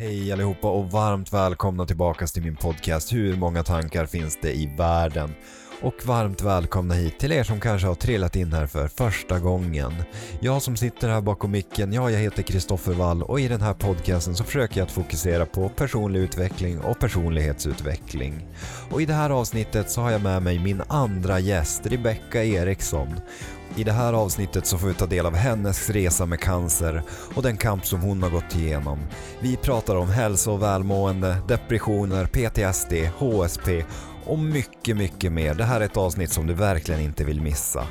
Hej allihopa och varmt välkomna tillbaka till min podcast Hur många tankar finns det i världen? Och varmt välkomna hit till er som kanske har trillat in här för första gången. Jag som sitter här bakom micken, ja jag heter Kristoffer Wall och i den här podcasten så försöker jag att fokusera på personlig utveckling och personlighetsutveckling. Och i det här avsnittet så har jag med mig min andra gäst, Rebecka Eriksson. I det här avsnittet så får vi ta del av hennes resa med cancer och den kamp som hon har gått igenom. Vi pratar om hälsa och välmående, depressioner, PTSD, HSP och mycket, mycket mer. Det här är ett avsnitt som du verkligen inte vill missa.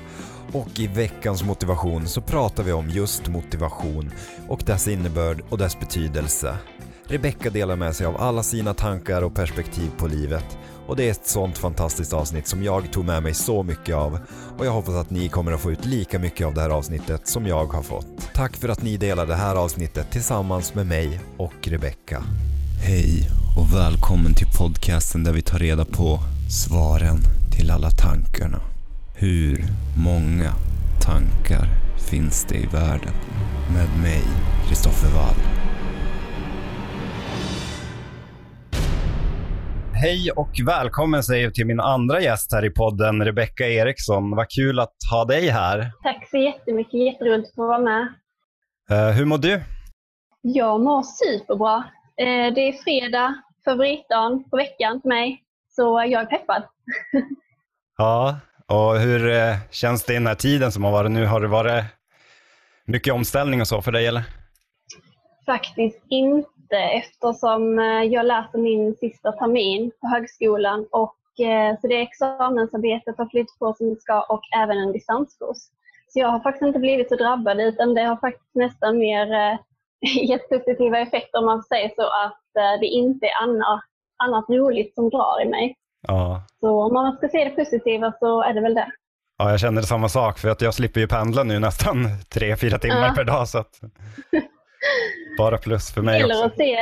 Och i veckans motivation så pratar vi om just motivation och dess innebörd och dess betydelse. Rebecka delar med sig av alla sina tankar och perspektiv på livet och det är ett sånt fantastiskt avsnitt som jag tog med mig så mycket av och jag hoppas att ni kommer att få ut lika mycket av det här avsnittet som jag har fått. Tack för att ni delar det här avsnittet tillsammans med mig och Rebecka. Hej och välkommen till podcasten där vi tar reda på svaren till alla tankarna. Hur många tankar finns det i världen? Med mig, Kristoffer Wall. Hej och välkommen säger jag till min andra gäst här i podden, Rebecka Eriksson. Vad kul att ha dig här. Tack så jättemycket, jätteroligt att få vara med. Uh, hur mår du? Jag mår superbra. Uh, det är fredag, favoritdagen på veckan för mig, så jag är peppad. ja, och hur uh, känns det i den här tiden som har varit nu? Har det varit mycket omställning och så för dig eller? Faktiskt inte eftersom eh, jag läser min sista termin på högskolan och eh, så det examensarbetet har flyttat på som det ska och även en distanskurs. Så jag har faktiskt inte blivit så drabbad utan det har faktiskt nästan mer eh, gett positiva effekter om man säga så att det inte är annat, annat roligt som drar i mig. Ja. Så om man ska se det positiva så är det väl det. Ja, jag känner samma sak för att jag slipper ju pendla nu nästan tre, fyra timmar ja. per dag. Så att... Bara plus för mig det gäller också. Att se,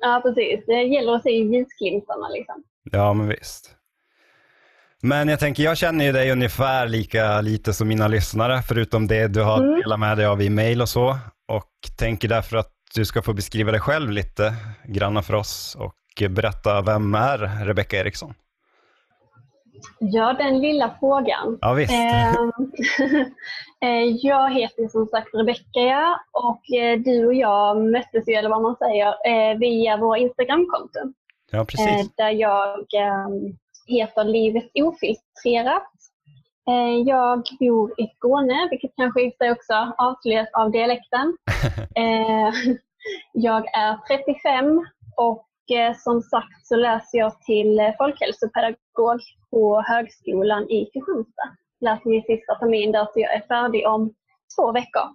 ja, precis. Det gäller att se ljusglimtarna liksom. Ja, men visst. Men jag tänker, jag känner ju dig ungefär lika lite som mina lyssnare, förutom det du har mm. delat med dig av i mail och så. Och tänker därför att du ska få beskriva dig själv lite granna för oss och berätta, vem är Rebecka Eriksson? Ja, den lilla frågan. Ja, visst. Ehm, eh, jag heter som sagt Rebecka och eh, du och jag möttes ju, eller vad man säger, eh, via våra Instagramkonton. Ja, precis. Där jag ehm, heter Livet Ofiltrerat. Jag bor i Skåne, vilket kanske i sig också avslöjas av dialekten. Jag är 35 och som sagt så läser jag till folkhälsopedagog på högskolan i Kristianstad. Läser min sista termin där så jag är färdig om två veckor.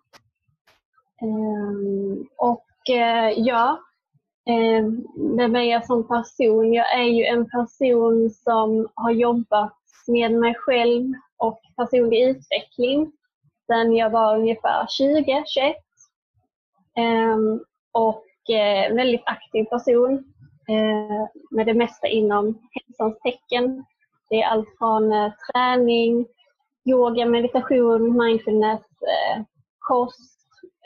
Um, och ja, um, med mig som person. Jag är ju en person som har jobbat med mig själv och personlig utveckling sedan jag var ungefär 20, 21. Um, och uh, väldigt aktiv person uh, med det mesta inom hälsans tecken. Det är allt från eh, träning, yoga, meditation, mindfulness, kost.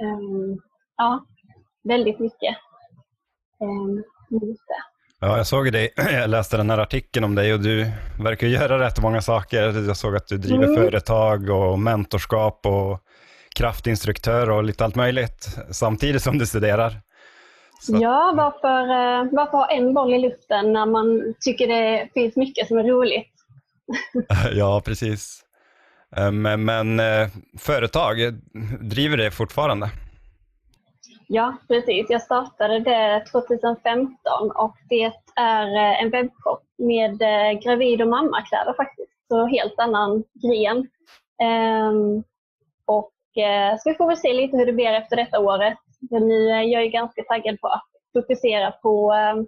Ehm, ja, väldigt mycket. Eh, Ja, jag såg dig, jag läste den här artikeln om dig och du verkar göra rätt många saker. Jag såg att du driver mm. företag och mentorskap och kraftinstruktör och lite allt möjligt samtidigt som du studerar. Så. Ja, varför, eh, varför ha en boll i luften när man tycker det finns mycket som är roligt? ja, precis. Eh, men, men eh, företag, driver det fortfarande? Ja, precis. Jag startade det 2015 och det är eh, en webbshop med eh, gravid och mammakläder faktiskt. Så helt annan gren. Ehm, och eh, så vi får väl se lite hur det blir efter detta året. Men nu är jag ganska taggad på att fokusera på, ehm,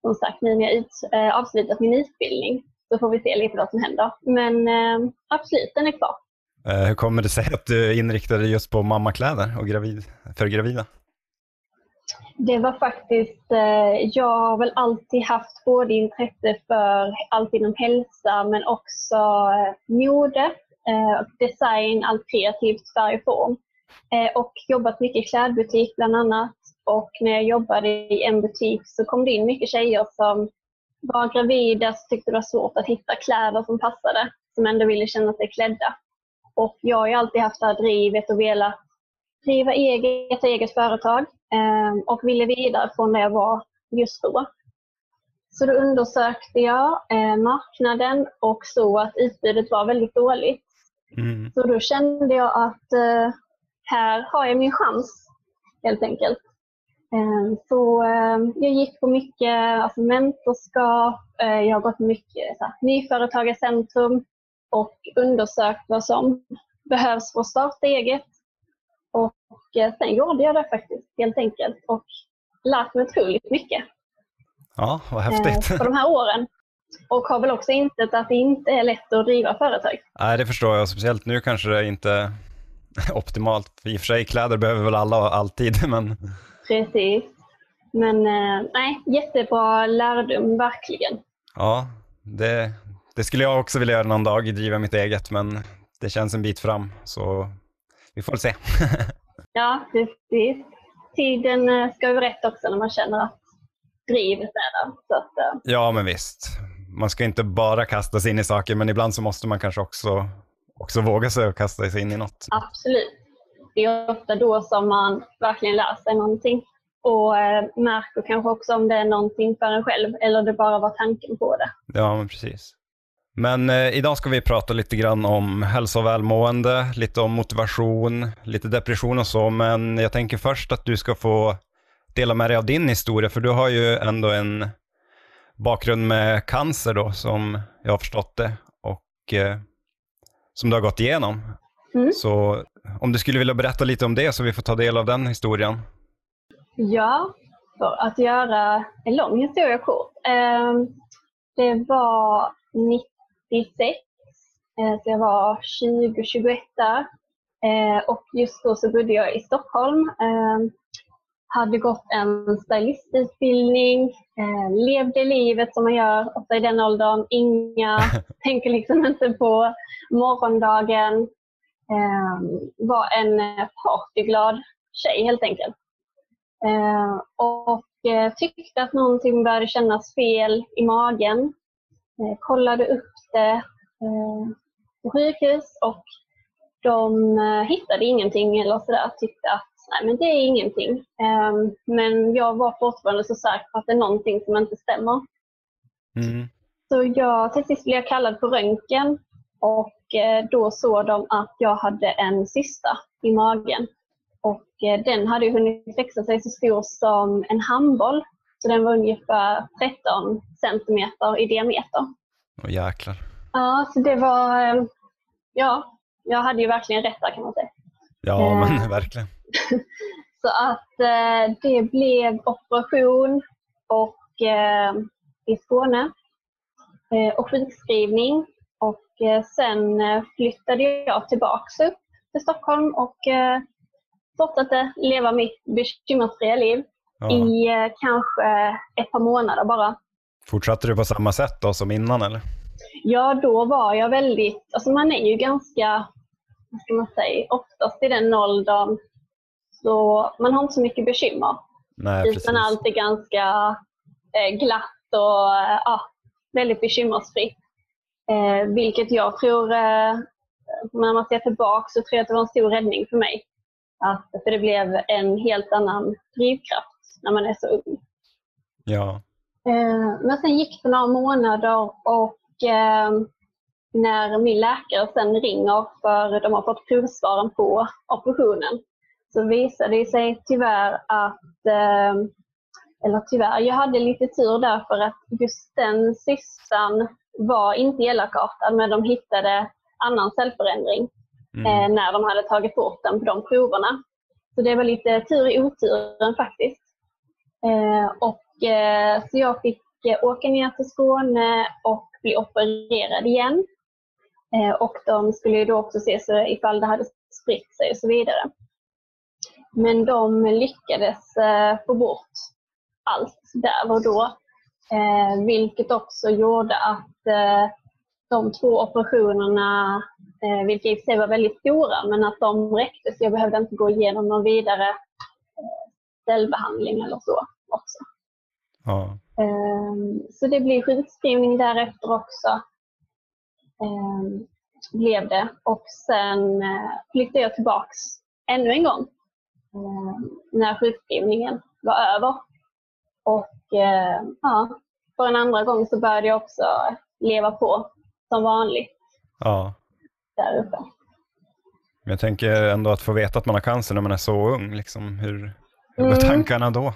som sagt, nu när jag ut, avslutat min utbildning så får vi se lite vad som händer. Men ehm, absolut, den är kvar. Hur kommer det sig att du inriktade dig just på mammakläder och gravid, för gravida? Det var faktiskt, eh, jag har väl alltid haft både intresse för allt inom hälsa men också eh, mode, eh, design, allt kreativt, färg och form. Och jobbat mycket i klädbutik bland annat och när jag jobbade i en butik så kom det in mycket tjejer som var gravida så tyckte det var svårt att hitta kläder som passade, som ändå ville känna sig klädda. Och jag har ju alltid haft det här drivet och velat driva eget, eget företag eh, och ville vidare från där jag var just då. Så då undersökte jag eh, marknaden och såg att utbudet var väldigt dåligt. Mm. Så då kände jag att eh, här har jag min chans helt enkelt. Eh, så eh, jag gick på mycket alltså mentorskap, eh, jag har gått mycket så här, nyföretagarcentrum och undersökt vad som behövs för att starta eget. Och sen gjorde jag det faktiskt helt enkelt och lärt mig otroligt mycket. Ja, vad häftigt. På de här åren. Och har väl också insett att det inte är lätt att driva företag. Nej, det förstår jag. Speciellt nu kanske det inte är optimalt. I och för sig, kläder behöver väl alla alltid, men... Precis. Men nej, jättebra lärdom, verkligen. Ja, det, det skulle jag också vilja göra någon dag, driva mitt eget, men det känns en bit fram, så vi får se. ja, precis. Tiden eh, ska ju rätt också när man känner att drivet är där. Så att, uh... Ja, men visst. Man ska inte bara kasta sig in i saker, men ibland så måste man kanske också, också våga sig och kasta sig in i något. Absolut. Det är ofta då som man verkligen lär sig någonting och eh, märker kanske också om det är någonting för en själv eller det bara var tanken på det. Ja, men precis. Men eh, idag ska vi prata lite grann om hälsa och välmående, lite om motivation, lite depression och så, men jag tänker först att du ska få dela med dig av din historia, för du har ju ändå en bakgrund med cancer då, som jag har förstått det, och eh, som du har gått igenom. Mm. Så om du skulle vilja berätta lite om det så vi får ta del av den historien. Ja, för att göra en lång historia kort. Eh, det var 96, eh, så jag var 20-21 där. Eh, och just då så bodde jag i Stockholm. Eh, hade gått en stylistutbildning, levde livet som man gör ofta i den åldern. Inga, tänker liksom inte på morgondagen. Var en partyglad tjej helt enkelt. Och tyckte att någonting började kännas fel i magen. Kollade upp det eh, på sjukhus och de eh, hittade ingenting eller sådär. Tyckte att nej, men det är ingenting. Eh, men jag var fortfarande så säker på att det är någonting som inte stämmer. Mm. Så jag, till sist blev jag kallad på röntgen och då såg de att jag hade en cysta i magen. Och den hade hunnit växa sig så stor som en handboll. Så den var ungefär 13 centimeter i diameter. Åh jäklar. Ja, så det var... Eh, ja, jag hade ju verkligen rätt där kan man säga. Ja, men eh, verkligen. så att eh, det blev operation och eh, i Skåne eh, och sjukskrivning. Och sen flyttade jag tillbaks upp till Stockholm och fortsatte leva mitt bekymmersfria liv ja. i kanske ett par månader bara. Fortsatte du på samma sätt då som innan eller? Ja, då var jag väldigt, alltså man är ju ganska, vad ska man säga, oftast i den åldern så man har inte så mycket bekymmer. Nej, utan allt är ganska eh, glatt och eh, ja, väldigt bekymmersfritt. Eh, vilket jag tror, eh, när man ser tillbaka så tror jag att det var en stor räddning för mig. Att, för det blev en helt annan drivkraft när man är så ung. Ja. Eh, men sen gick det några månader och eh, när min läkare sen ringer för de har fått provsvaren på operationen så visade det sig tyvärr att, eh, eller tyvärr, jag hade lite tur där för att just den cystan var inte elakartad men de hittade annan cellförändring mm. när de hade tagit bort den på de proverna. Så det var lite tur i oturen faktiskt. Eh, och eh, så jag fick eh, åka ner till Skåne och bli opererad igen. Och de skulle då också se så ifall det hade spritt sig och så vidare. Men de lyckades få bort allt där och då. Vilket också gjorde att de två operationerna, vilka i sig var väldigt stora, men att de räckte så jag behövde inte gå igenom någon vidare cellbehandling eller så också. Ja. Ehm, så det blir sjukskrivning därefter också. Ehm, blev det. Och sen eh, flyttade jag tillbaks ännu en gång ehm, när sjukskrivningen var över. Och ja, för en andra gång så började jag också leva på som vanligt Ja. där uppe. Men jag tänker ändå att få veta att man har cancer när man är så ung, liksom, hur, hur Mm. tankarna då?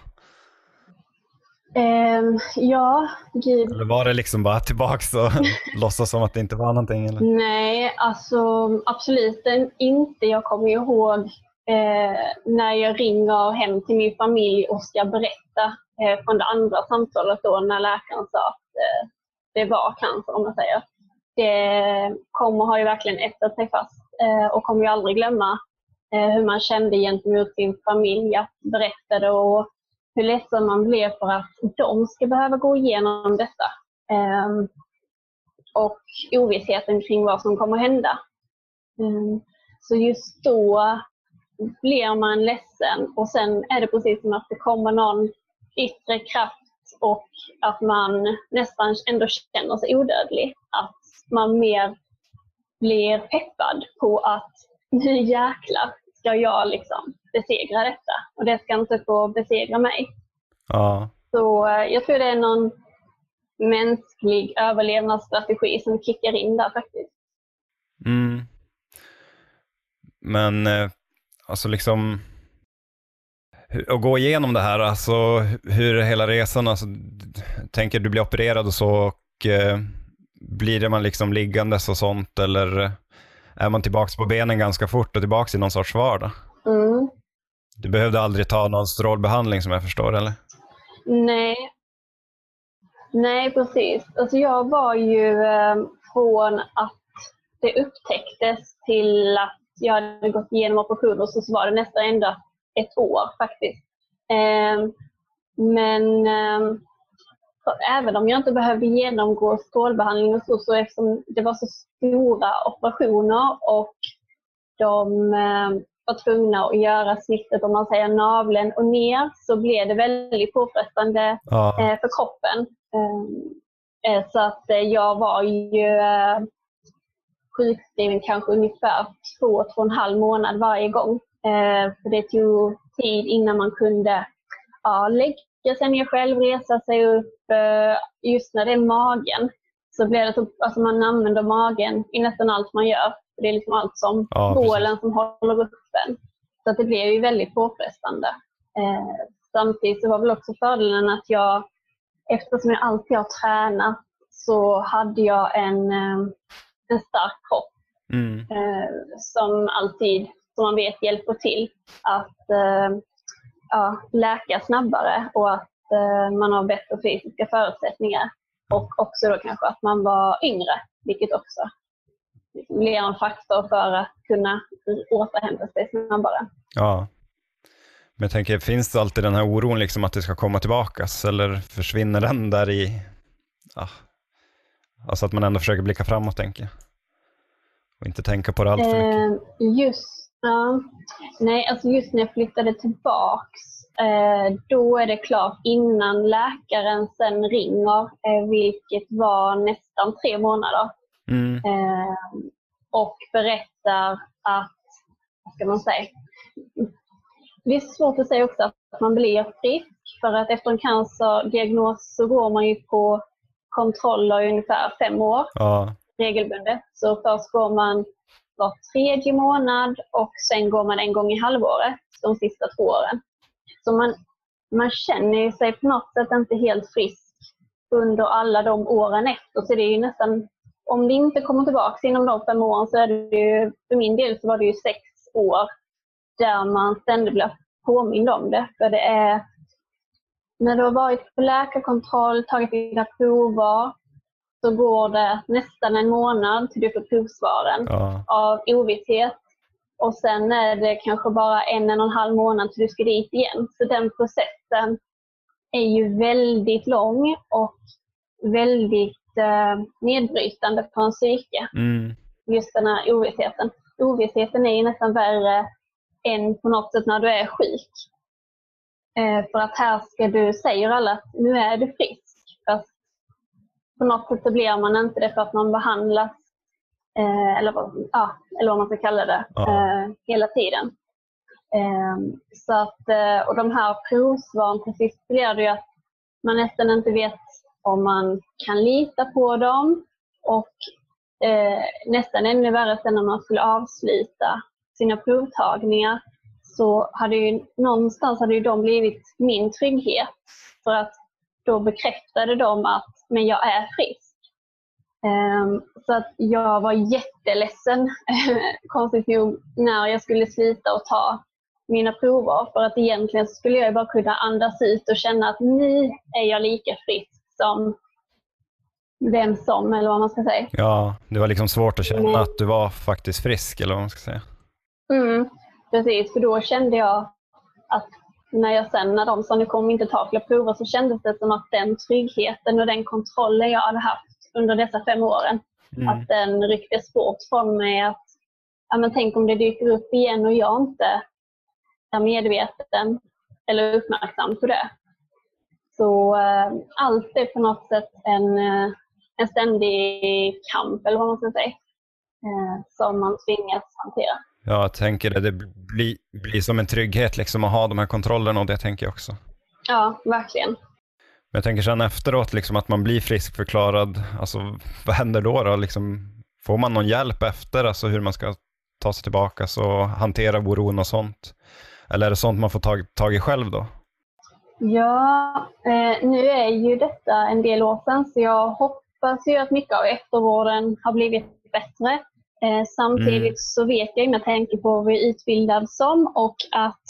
Ehm, ja, gud. Eller var det liksom bara tillbaks och låtsas som att det inte var någonting? Eller? Nej, alltså absolut inte. Jag kommer ihåg eh, när jag ringer hem till min familj och ska berätta eh, från det andra samtalet då när läkaren sa att eh, det var cancer om man säger. Det kommer har ju verkligen etsat sig fast eh, och kommer ju aldrig glömma Eh, hur man kände gentemot sin familj att berätta det och hur ledsen man blev för att de ska behöva gå igenom detta. Ehm, och ovissheten kring vad som kommer hända. Ehm, så just då blir man ledsen och sen är det precis som att det kommer någon yttre kraft och att man nästan ändå känner sig odödlig. Att man mer blir peppad på att nu jäklar ska jag liksom besegra detta och det ska inte få besegra mig. Ja. Så eh, jag tror det är någon mänsklig överlevnadsstrategi som kickar in där faktiskt. Mm. Men eh, alltså liksom att gå igenom det här, alltså hur är hela resan, alltså, tänker du blir opererad och så och eh, blir det man liksom liggandes och sånt eller är man tillbaks på benen ganska fort och tillbaks i någon sorts vardag? Mm. Du behövde aldrig ta någon strålbehandling som jag förstår eller? Nej. Nej, precis. Alltså jag var ju eh, från att det upptäcktes till att jag hade gått igenom operation och så, så var det nästan ända ett år faktiskt. Eh, men eh, även om jag inte behövde genomgå strålbehandling och så, så eftersom det var så stora operationer och de eh, var tvungna att göra snittet, om man säger naveln och ner, så blev det väldigt påfrestande Ja. eh, för kroppen. Eh, eh, så att eh, jag var ju eh, sjukskriven kanske ungefär två, två och en halv månad varje gång. För det tog tid innan man kunde ja, lägga sig ner själv, resa sig upp. Eh, just när det är magen så blir det typ, alltså man använder magen i nästan allt man gör. Det är liksom allt som Ja, bålen som håller upp en. Så det blev ju väldigt påfrestande. Eh, samtidigt så var väl också fördelen att jag, eftersom jag alltid har tränat, så hade jag en, eh, en stark kropp Mm. eh, som alltid, som man vet, hjälper till att eh, ja, läka snabbare och att eh, man har bättre fysiska förutsättningar. Och också då kanske att man var yngre, vilket också liksom blir en faktor för att kunna återhämta sig snabbare. Ja. Men jag tänker, finns det alltid den här oron liksom att det ska komma tillbakas eller försvinner den där i... Ja. Alltså att man ändå försöker blicka framåt tänker jag. Och inte tänka på det allt för mycket. Eh, just, ja. Nej, alltså just när jag flyttade tillbaks, eh, då är det klart innan läkaren sen ringer, eh, vilket var nästan tre månader, Mm. eh, och berättar att, vad ska man säga, det är svårt att säga också att man blir frisk, för att efter en cancerdiagnos så går man ju på kontroller i ungefär fem år Ja. regelbundet. Så först går man var tredje månad och sen går man en gång i halvåret de sista två åren. Så man, man känner sig på något sätt inte helt frisk under alla de åren efter. Så det är ju nästan, om det inte kommer tillbaka inom de fem åren så är det ju, för min del så var det ju sex år där man ständigt blir påmind om det. För det är när du har varit på läkarkontroll, tagit dina prover, så går det nästan en månad till du får provsvaren Ja. av ovisshet. Och sen är det kanske bara en, en och en halv månad till du ska dit igen. Så den processen är ju väldigt lång och väldigt eh, nedbrytande för en psyke. Mm. Just den här ovissheten. Ovissheten är ju nästan värre än på något sätt när du är sjuk. Eh, för att här ska du, säger alla att nu är du frisk. Fast på något sätt så blir man inte det för att man behandlas, eh, eller, ja, eller vad man ska kalla det, eh, hela tiden. Eh, så att, eh, och de här provsvaren till sist blir det ju att man nästan inte vet om man kan lita på dem och eh, nästan ännu värre sen när man skulle avsluta sina provtagningar så hade ju någonstans hade ju de blivit min trygghet. För att då bekräftade de att men jag är frisk. Ehm, så att jag var jätteledsen, konstigt nog, när jag skulle sluta och ta mina prover. För att egentligen skulle jag bara kunna andas ut och känna att nu är jag lika frisk som vem som, eller vad man ska säga. Ja, det var liksom svårt att känna Mm. att du var faktiskt frisk, eller vad man ska säga. Mm, precis, för då kände jag att när jag sen, när de sa nu kommer inte ta fler prover, så kändes det som att den tryggheten och den kontrollen jag hade haft under dessa fem åren, Mm. att den rycktes bort från mig. Att, ja, men tänk om det dyker upp igen och jag inte är medveten eller uppmärksam på det. Så eh, allt är på något sätt en, eh, en ständig kamp, eller vad man ska säga, eh, som man tvingas hantera. Ja, jag tänker det. Det blir, blir som en trygghet liksom att ha de här kontrollerna och det tänker jag också. Ja, verkligen. Men jag tänker sen efteråt liksom att man blir friskförklarad. Alltså, vad händer då? då? Liksom, får man någon hjälp efter, alltså hur man ska ta sig tillbaka och hantera oron och sånt? Eller är det sånt man får tag, tag i själv då? Ja, eh, nu är ju detta en del år sedan så jag hoppas ju att mycket av eftervården har blivit bättre. Eh, samtidigt Mm. så vet jag med tanke på vad jag är utbildad som och att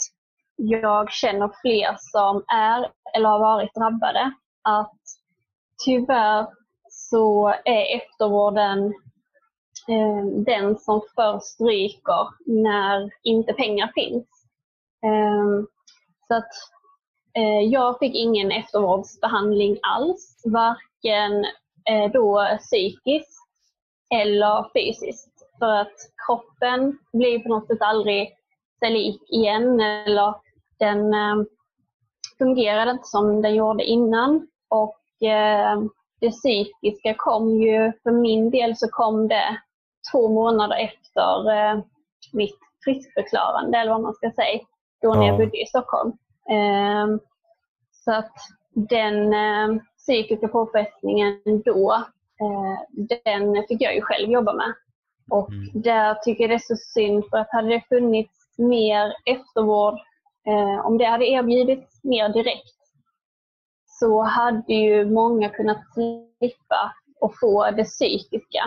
jag känner fler som är eller har varit drabbade att tyvärr så är eftervården eh, den som först ryker när inte pengar finns. Eh, så att Eh, Jag fick ingen eftervårdsbehandling alls, varken eh, då psykiskt eller fysiskt. För att kroppen blir på något sätt aldrig sig lik igen eller den eh, fungerade inte som den gjorde innan. Och eh, det psykiska kom ju, för min del så kom det två månader efter eh, mitt friskförklarande, eller vad man ska säga, då när Ja. jag bodde i Stockholm. Så att den psykiska påfrestningen då, den fick jag ju själv jobba med. Och Mm. där tycker jag det är så synd för att hade det funnits mer eftervård, eh, om det hade erbjudits mer direkt, så hade ju många kunnat slippa och få det psykiska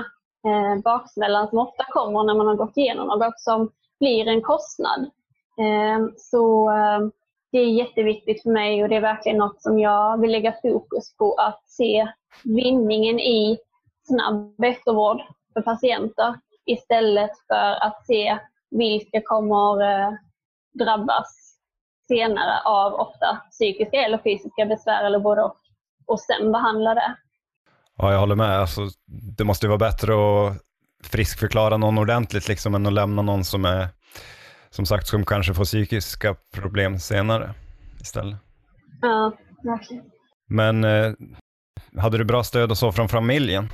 eh, baksmällan som ofta kommer när man har gått igenom något som blir en kostnad. Eh, så eh, det är jätteviktigt för mig och det är verkligen något som jag vill lägga fokus på att se vinningen i snabb eftervård för patienter istället för att se vilka kommer eh, drabbas senare av ofta psykiska eller fysiska besvär eller både och, och sen behandla det. Ja, jag håller med. Alltså, det måste ju vara bättre att friskförklara någon ordentligt liksom, än att lämna någon som är, som sagt, som kanske får psykiska problem senare istället. Ja, verkligen. Men eh, hade du bra stöd och så från familjen?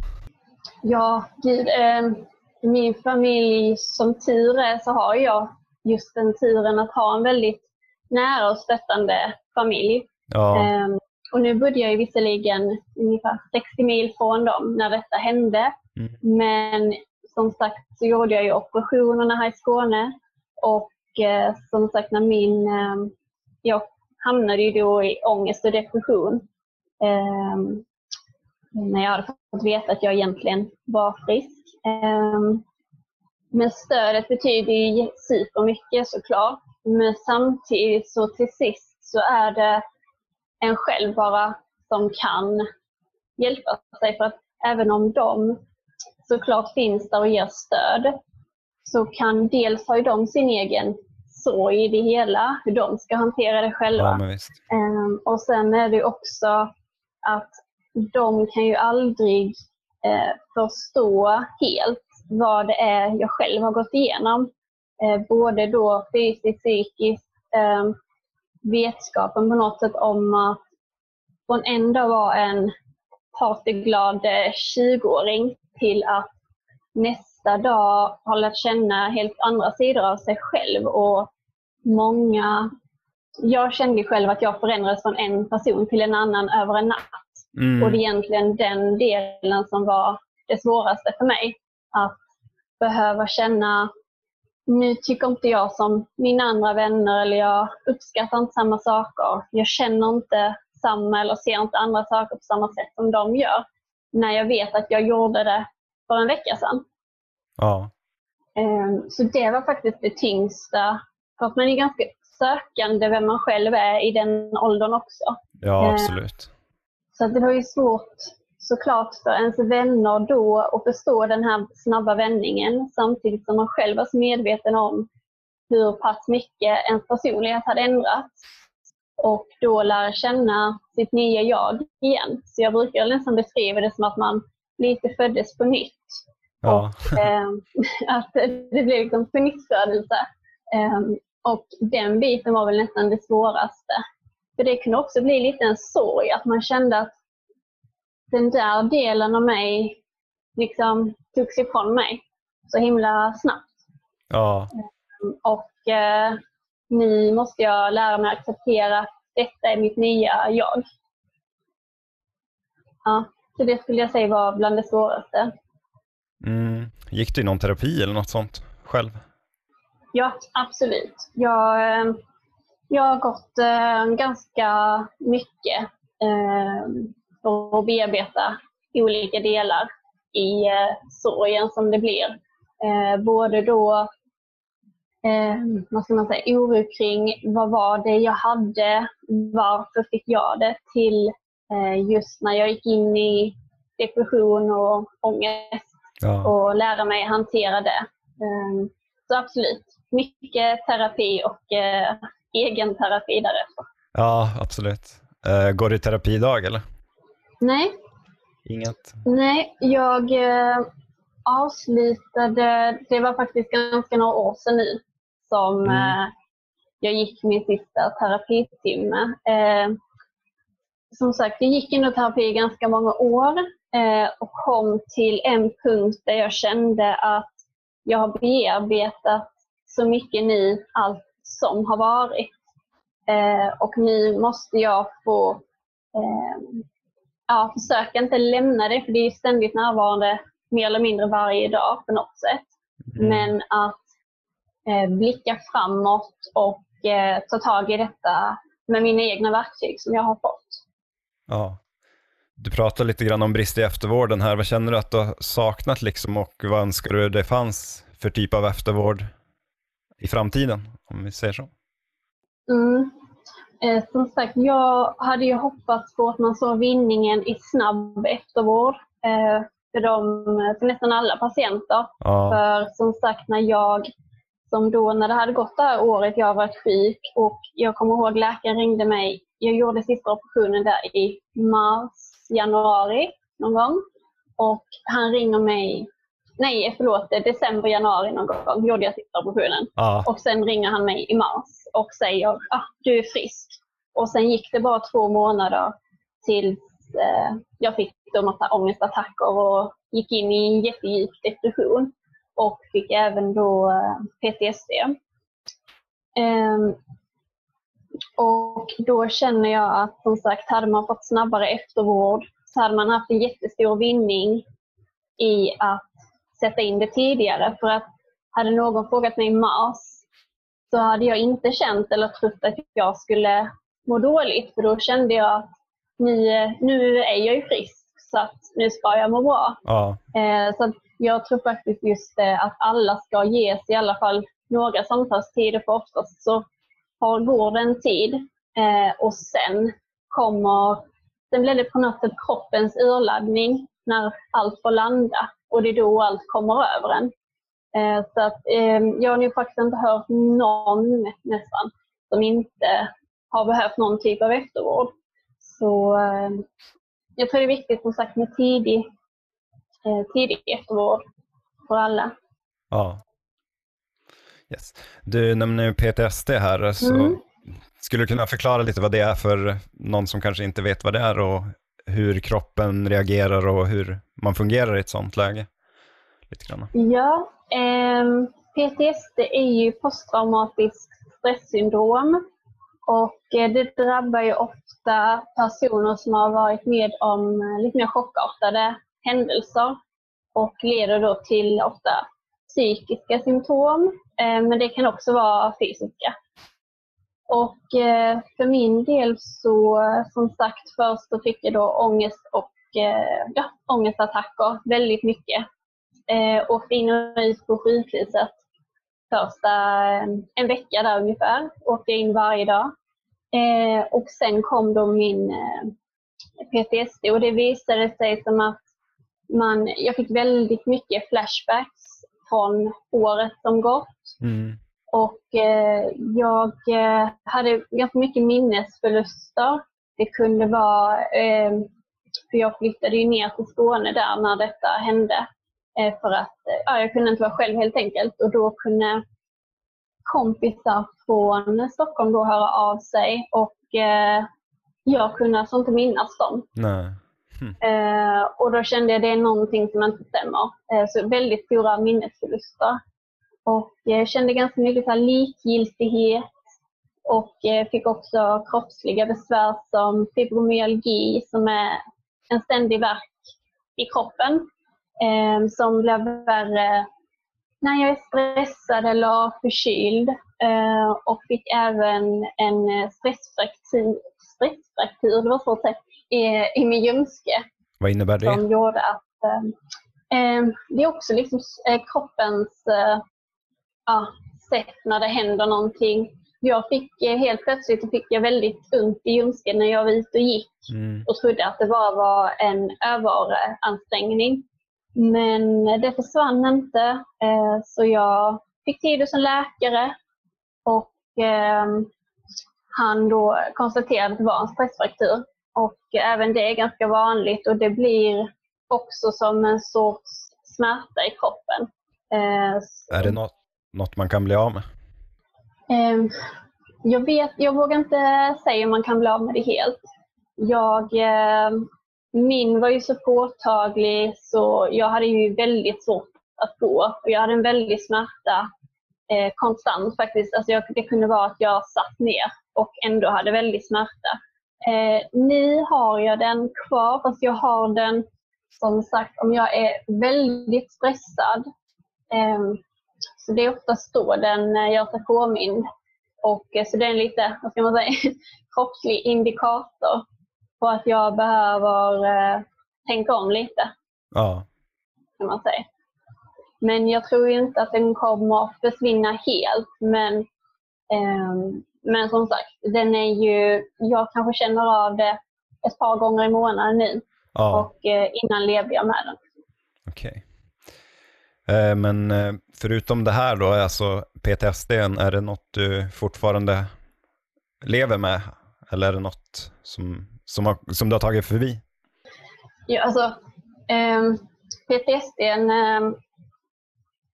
Ja, gud. Eh, min familj, som tur är, så har jag just den turen att ha en väldigt nära och stöttande familj. Ja, Ehm, och nu bodde jag ju visserligen ungefär 60 mil från dem när detta hände. Mm. Men som sagt så gjorde jag ju operationerna här i Skåne. Och eh, som sagt, när min, eh, jag hamnade ju då i ångest och depression. Ehm, när jag hade fått veta att jag egentligen var frisk. Ehm, men stödet betyder ju supermycket såklart. Men samtidigt så till sist så är det en själv bara som kan hjälpa sig. För att även om de såklart finns där och ger stöd så kan dels ha ju de sin egen sorg i det hela, hur de ska hantera det själva. ja. Ehm, och sen är det också att de kan ju aldrig Eh, förstå helt vad det är jag själv har gått igenom. Eh, både då fysiskt, psykiskt. Eh, vetskapen på något sätt om att från en dag vara en partyglad eh, 20-åring till att nästa dag ha lärt känna helt andra sidor av sig själv och många jag kände själv att jag förändrades från en person till en annan över en natt. Mm. Och det är egentligen den delen som var det svåraste för mig. Att behöva känna, nu tycker inte jag som mina andra vänner eller jag uppskattar inte samma saker. Jag känner inte samma eller ser inte andra saker på samma sätt som de gör. När jag vet att jag gjorde det för en vecka sedan. Ja. Ehm, så det var faktiskt det tyngsta. För att man är ganska sökande vem man själv är i den åldern också. Ja, ehm, absolut. Så det var ju svårt såklart för ens vänner då att förstå den här snabba vändningen samtidigt som man själv var så medveten om hur pass mycket ens personlighet hade ändrats. Och då lära känna sitt nya jag igen. Så jag brukar nästan beskriva det som att man lite föddes på nytt. Ja. Och, eh, att det blev liksom på nytt födelse. Eh, och den biten var väl nästan det svåraste. För det kunde också bli lite en sorg, att man kände att den där delen av mig liksom togs ifrån mig så himla snabbt. Ja. Och eh, nu måste jag lära mig att acceptera att detta är mitt nya jag. Ja, så det skulle jag säga var bland det svåraste. Mm. Gick du i någon terapi eller något sånt själv? Ja, absolut. Jag, eh, jag har gått eh, ganska mycket eh, för att bearbeta olika delar i eh, sorgen som det blir. Eh, både då eh, vad ska man säga, oro kring vad var det jag hade, varför fick jag det, till eh, just när jag gick in i depression och ångest ja. och lära mig hantera det. Eh, så absolut, mycket terapi och eh, egen terapi därefter. Ja, absolut. Uh, går du i terapi idag eller? Nej. Inget? Nej, jag eh, avslutade, det var faktiskt ganska några år sedan nu, som mm. eh, jag gick min sista terapitimme. Som sagt, jag gick ändå terapi i ganska många år och kom till en punkt där jag kände att jag har bearbetat så mycket nu, allt som har varit. Eh, och nu måste jag få eh, ja, försöka inte lämna det, för det är ständigt närvarande mer eller mindre varje dag på något sätt. Mm. Men att eh, blicka framåt och eh, ta tag i detta med mina egna verktyg som jag har fått. Ja. Du pratar lite grann om brist i eftervården här. Vad känner du att du har saknat liksom och vad önskar du det fanns för typ av eftervård i framtiden, om vi säger så? Mm. Eh, som sagt, jag hade ju hoppats på att man såg vinningen i snabb eftervård eh, för, de, för nästan alla patienter. Ja. För som sagt, när jag som då när det hade gått det här året, jag varit sjuk och jag kommer ihåg läkaren ringde mig. Jag gjorde sista operationen där i mars, januari någon gång. Och han ringer mig nej förlåt, december, januari någon gång gjorde jag sista operationen. Ah. Och sen ringer han mig i mars och säger ah, du är frisk. Och sen gick det bara två månader tills eh, jag fick en massa ångestattacker och gick in i en jättedjup depression. Och fick även då eh, PTSD. Um, och då känner jag att som sagt, hade man fått snabbare eftervård så hade man haft en jättestor vinning i att sätta in det tidigare. För att hade någon frågat mig i mars så hade jag inte känt eller trott att jag skulle må dåligt. För då kände jag att nu, nu är jag ju frisk så att nu ska jag må bra. Ja. Eh, så jag tror faktiskt just det att alla ska ges i alla fall några samtalstider för oftast så har, går det en tid eh, och sen kommer, sen blir det på något sätt kroppens urladdning när allt får landa och det är då allt kommer över en. Eh, så att, eh, jag har nu faktiskt inte hört någon nästan som inte har behövt någon typ av eftervård. Så eh, jag tror det är viktigt som sagt med tidig, tidig eftervård för alla. Ja. Yes. Du nämner PTSD här, så mm. Skulle du kunna förklara lite vad det är för någon som kanske inte vet vad det är och hur kroppen reagerar och hur man fungerar i ett sånt läge? Lite grann. Ja, eh, PTSD är ju posttraumatiskt stresssyndrom och eh, det drabbar ju ofta personer som har varit med om eh, lite mer chockartade händelser och leder då till ofta psykiska symptom, eh, men det kan också vara fysiska. Och eh, för min del så, som sagt, först så fick jag då ångest och eh, ja, ångestattacker väldigt mycket. Eh, åkte in och ut på sjukhuset första en vecka där ungefär. Åkte in varje dag. Eh, och sen kom då min eh, PTSD och det visade sig som att man, jag fick väldigt mycket flashbacks från året som gått. Mm. Och eh, jag eh, hade ganska mycket minnesförluster. Det kunde vara, eh, för jag flyttade ju ner till Skåne där när detta hände. Eh, för att ja, jag kunde inte vara själv helt enkelt och då kunde kompisar från Stockholm då höra av sig och eh, jag kunde alltså inte minnas dem. Nej. Hm. Eh, och då kände jag att det är någonting som inte stämmer. Eh, så väldigt stora minnesförluster. Och eh, kände ganska mycket så likgiltighet och eh, fick också kroppsliga besvär som fibromyalgi som är en ständig värk i kroppen eh, som blev värre när jag är stressad eller förkyld eh, och fick även en stressfraktur, stressfraktur det var så att i, i min ljumske. Vad innebär det? Som gjorde att det är också liksom kroppens ja, sätt när det händer någonting. Jag fick eh, helt plötsligt fick jag väldigt ont i ljumsken när jag var ute och gick mm. och trodde att det bara var en överansträngning. Men det försvann inte, eh, så jag fick tid hos en läkare och ehm, han då konstaterade att det var en stressfraktur. Och även det är ganska vanligt och det blir också som en sorts smärta i kroppen. Eh, är det något, något man kan bli av med? Ehm, jag, vet, jag vågar inte säga om man kan bli av med det helt. Jag ehm, min var ju så påtaglig så jag hade ju väldigt svårt att gå och jag hade en väldig smärta eh, konstant faktiskt. Alltså jag, det kunde vara att jag satt ner och ändå hade väldig smärta. Eh, nu har jag den kvar fast jag har den som sagt om jag är väldigt stressad. Eh, så det är oftast då den eh, gör sig påmind. Och, eh, så det är en lite, vad ska man säga, kroppslig indikator på att jag behöver eh, tänka om lite. Ja. Kan man säga. Men jag tror inte att den kommer att försvinna helt. Men, eh, men som sagt, den är ju, jag kanske känner av det ett par gånger i månaden nu. Ja. Och eh, innan levde jag med den. Okej. Okay. Eh, men eh, förutom det här då, alltså PTSD, är det något du fortfarande lever med? Eller är det något som som, har, som du har tagit förbi? Ja, alltså, eh, PTSD eh,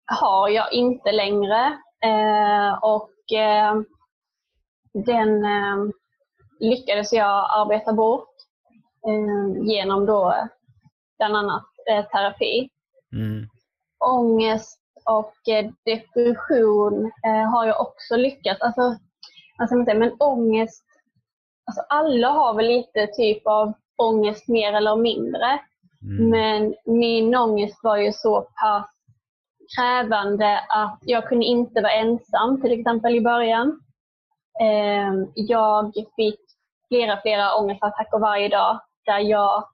har jag inte längre eh, och eh, den ehm, lyckades jag arbeta bort ehm, genom då bland annat eh, terapi. Mm. Ångest och eh, depression eh, har jag också lyckats. Alltså, alltså, men ångest alltså alla har väl lite typ av ångest mer eller mindre. Mm. Men min ångest var ju så pass krävande att jag kunde inte vara ensam till exempel i början. Ehm, jag fick flera, flera ångestattacker varje dag där jag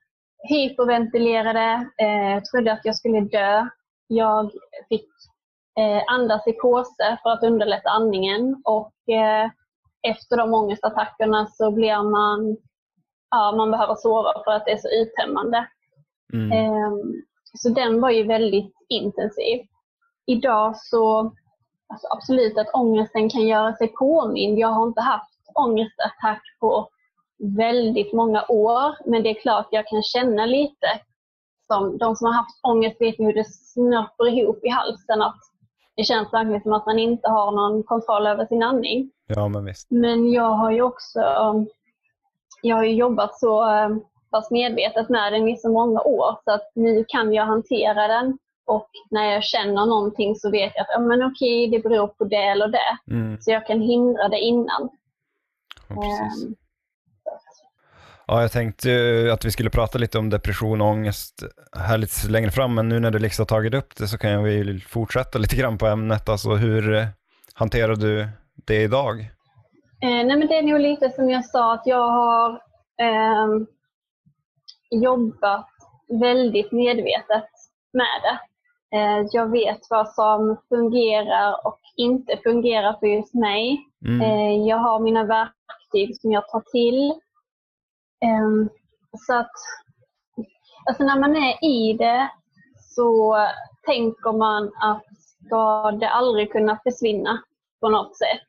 hyperventilerade, eh, trodde att jag skulle dö. Jag fick eh, andas i påse för att underlätta andningen och eh, efter de ångestattackerna så blir man, ja, man behöver sova för att det är så uttömmande. Mm. Um, så den var ju väldigt intensiv. Idag så, alltså absolut att ångesten kan göra sig påmind. Jag har inte haft ångestattack på väldigt många år, men det är klart jag kan känna lite som de som har haft ångest vet hur det snörper ihop i halsen att det känns verkligen som att man inte har någon kontroll över sin andning. Ja, men visst. Men jag har ju också jag har jobbat så pass medvetet med den i så många år så att nu kan jag hantera den och när jag känner någonting så vet jag att ja, men okej, det beror på det eller det. Mm. Så jag kan hindra det innan. Ja, precis. Ja, jag tänkte ju att vi skulle prata lite om depression och ångest här lite längre fram, men nu när du liksom har tagit upp det så kan vi fortsätta lite grann på ämnet. Alltså hur eh, hanterar du det idag? Eh, nej men det är nog lite som jag sa att jag har ehm, jobbat väldigt medvetet med det. Eh, jag vet vad som fungerar och inte fungerar för just mig. Mm. Eh, jag har mina verktyg som jag tar till. Ehm, så att alltså när man är i det så tänker man att ska det aldrig kunna försvinna på något sätt.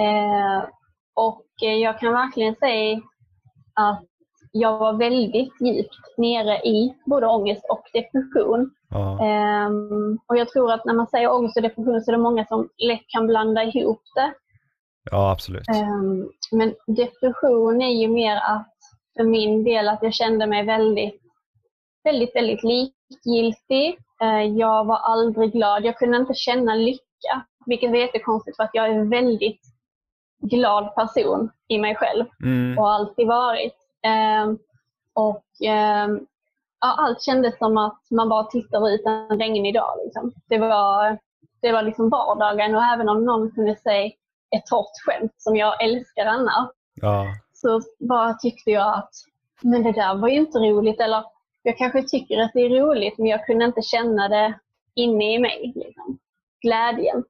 Eh, och jag kan verkligen säga att jag var väldigt djupt nere i både ångest och depression. Ehm, och jag tror att när man säger ångest och depression så är det många som lätt kan blanda ihop det. ja, absolut. Ehm, men depression är ju mer att för min del att jag kände mig väldigt, väldigt, väldigt likgiltig. Eh, jag var aldrig glad. Jag kunde inte känna lycka, vilket var jättekonstigt för att jag är en väldigt glad person i mig själv Mm. och alltid varit. Ehm, och ehm, ja, allt kändes som att man bara tittar ut en regnig dag. Liksom. Det var, det var liksom vardagen och även om någon kunde säga ett torrt skämt som jag älskar annars Ja så bara tyckte jag att men det där var ju inte roligt. Eller jag kanske tycker att det är roligt men jag kunde inte känna det inne i mig. Liksom. Glädjen.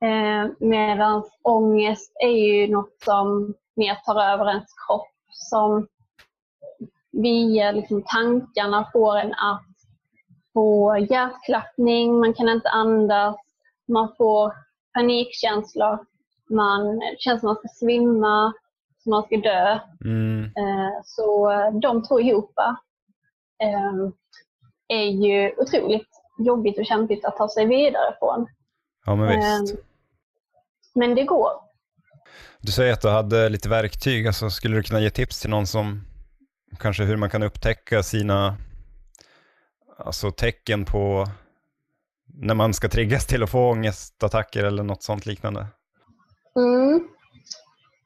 Eh, Medan ångest är ju något som mer tar över ens kropp. Som via liksom, tankarna får en att få hjärtklappning, man kan inte andas, man får panikkänslor, man det känns som man ska svimma, som man ska dö. Mm. Eh, Så eh, de två ihop eh, är ju otroligt jobbigt och kämpigt att ta sig vidare från. Ja, men visst. Eh, Men det går. Du säger att du hade lite verktyg. Alltså, skulle du kunna ge tips till någon som kanske hur man kan upptäcka sina alltså, tecken på när man ska triggas till att få ångestattacker eller något sånt liknande? Mm.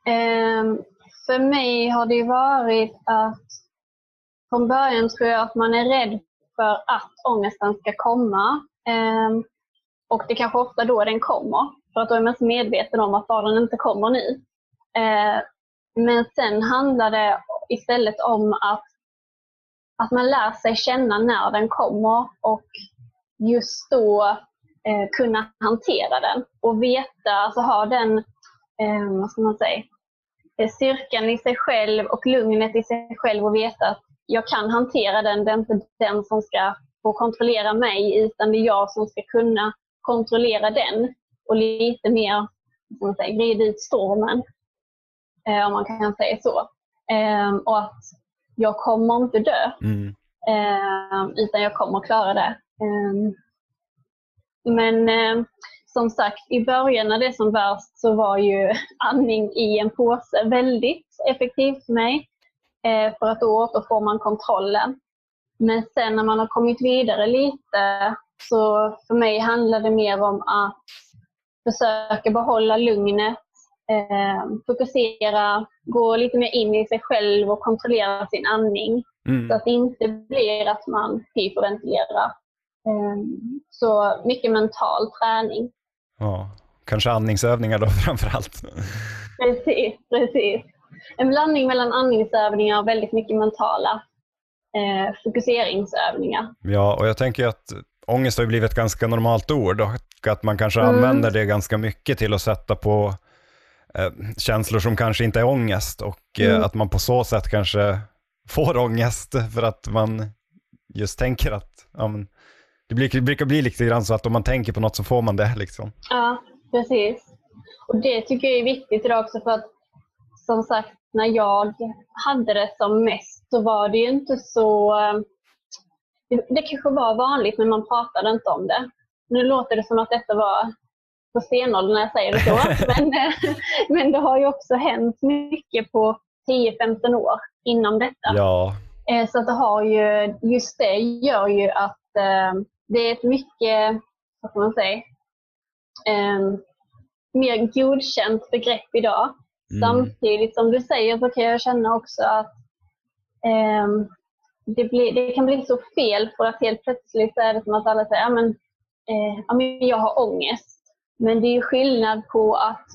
Ehm, för mig har det ju varit att från början tror jag att man är rädd för att ångesten ska komma. Ehm, och det är kanske ofta då den kommer. För att då är man så medveten om att bara den inte kommer nu. Ehm, men sen handlar det istället om att, att man lär sig känna när den kommer och just då eh, kunna hantera den och veta, alltså ha den, eh, vad ska man säga, eh, styrkan i sig själv och lugnet i sig själv och veta att jag kan hantera den. Det är inte den som ska få kontrollera mig utan det är jag som ska kunna kontrollera den och lite mer ska man säga, glida ut stormen. Eh, om man kan säga så. Eh, och att jag kommer inte dö Mm. eh, utan jag kommer klara det. Eh, men eh, som sagt, i början när det är som värst så var ju andning i en påse väldigt effektivt för mig. Eh, för att då återfår man kontrollen. Men sen när man har kommit vidare lite så för mig handlar det mer om att försöka behålla lugnet, eh, fokusera, gå lite mer in i sig själv och kontrollera sin andning. Så Mm. att det inte blir att man hyperventilerar. Ehm, Så mycket mental träning. Ja. Kanske andningsövningar då framför allt. Precis, precis. En blandning mellan andningsövningar och väldigt mycket mentala eh, fokuseringsövningar. Ja, och jag tänker att ångest har blivit ett ganska normalt ord och att man kanske Mm. använder det ganska mycket till att sätta på eh, känslor som kanske inte är ångest och eh, Mm. att man på så sätt kanske får ångest för att man just tänker att ja, men, det blir- det brukar bli lite grann så att om man tänker på något så får man det liksom. Ja, precis. Och det tycker jag är viktigt idag också för att som sagt, när jag hade det som mest så var det ju inte så... eh, Det, det kanske var vanligt men man pratade inte om det. Nu låter det som att detta var på stenåldern när jag säger det så. men, eh, men det har ju också hänt mycket på 10-15 år inom detta. Ja. Eh, så att det har ju, just det gör ju att det är ett mycket, vad ska man säga, eh, mer godkänt begrepp idag. Mm. Samtidigt som du säger så kan jag känna också att eh, det, blir, det kan bli så fel för att helt plötsligt är det som att alla säger att ja, men jag har ångest. Men det är skillnad på att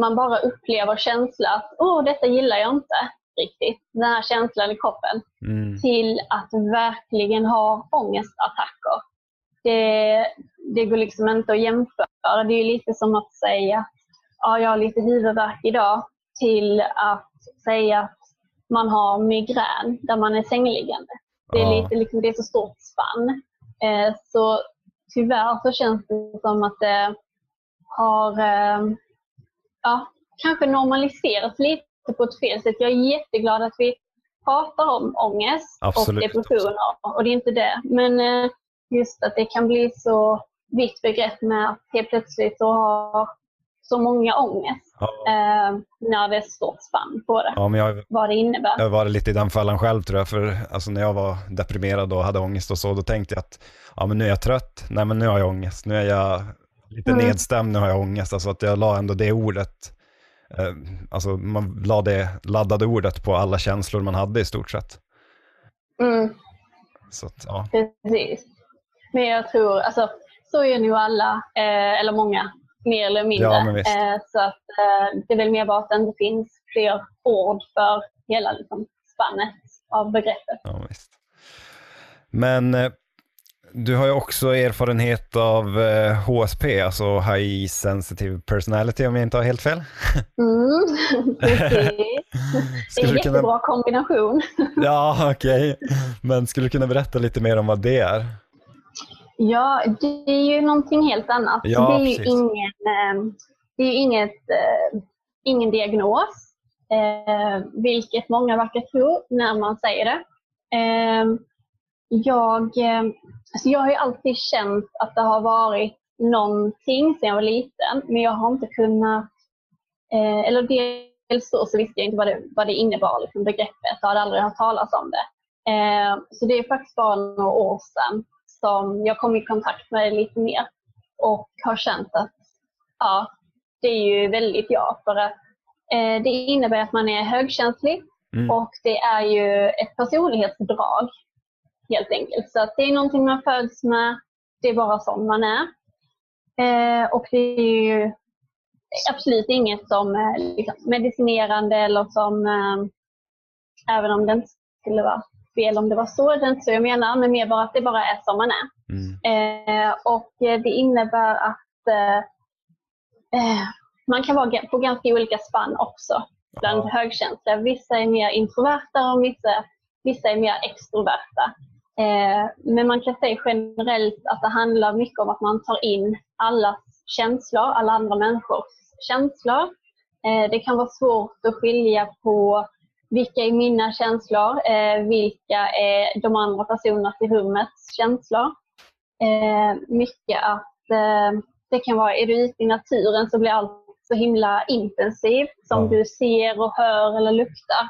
man bara upplever känslan att åh, detta gillar jag inte riktigt, den här känslan i kroppen, Mm. till att verkligen ha ångestattacker. Det, det går liksom inte att jämföra. Det är lite som att säga ja, jag har lite huvudvärk idag till att säga att man har migrän där man är sängliggande. Det är, lite, liksom, det är så stort spann. Eh, så tyvärr så känns det som att det har eh, ja, kanske normaliserats lite på ett fel sätt. Jag är jätteglad att vi pratar om ångest Absolut. och depressioner och det är inte det. Men eh, just att det kan bli så vitt begrepp med att helt plötsligt så har så många ångest Ja. eh, när det är stort spann på det, ja, men jag, vad det innebär. jag var lite i den fallen själv tror jag, för alltså, när jag var deprimerad och hade ångest och så, då tänkte jag att ja, men nu är jag trött, nej men nu har jag ångest, nu är jag lite Mm. nedstämd, nu har jag ångest. Alltså att jag la ändå det ordet, eh, alltså man la det laddade ordet på alla känslor man hade i stort sett. Mm. Så att, ja. Precis. Men jag tror, alltså så är nog alla, eh, eller många, mer eller mindre. Ja, eh, så att eh, det är väl mer bara att det inte finns fler ord för hela liksom, spannet av begreppet. Ja. Men eh, du har ju också erfarenhet av eh, HSP, alltså High Sensitive Personality om jag inte har helt fel. Mm. Det är en du kunna... jättebra kombination. Ja, okej. Men skulle du kunna berätta lite mer om vad det är? Ja, det är ju någonting helt annat. Ja, det är ju precis. ingen, eh, det är inget, eh, ingen diagnos, eh, vilket många verkar tro när man säger det. Jag, alltså jag har ju alltid känt att det har varit någonting sedan jag var liten, men jag har inte kunnat, eh, eller dels så, så visste jag inte vad det, vad det innebar, liksom begreppet, jag hade aldrig hört talas om det. Så det är faktiskt bara några år sedan som jag kom i kontakt med lite mer och har känt att ja, det är ju väldigt jag. För att eh, det innebär att man är högkänslig Mm. och det är ju ett personlighetsdrag helt enkelt. Så att det är någonting man föds med, det är bara som man är. Eh, och det är ju absolut inget som är liksom, medicinerande eller som, eh, även om det inte skulle vara fel om det var så, det är inte så jag menar, men mer bara att det bara är som man är. Mm. Eh, och eh, det innebär att eh, eh, man kan vara på ganska olika spann också bland Ja. högkänsliga. Vissa är mer introverta och vissa, vissa är mer extroverta. Eh, men man kan säga generellt att det handlar mycket om att man tar in allas känslor, alla andra människors känslor. Eh, det kan vara svårt att skilja på vilka är mina känslor, eh, vilka är de andra personernas i rummets känslor. Eh, mycket att eh, det kan vara, är du ute i naturen så blir allt så himla intensivt som Ja. du ser och hör eller luktar.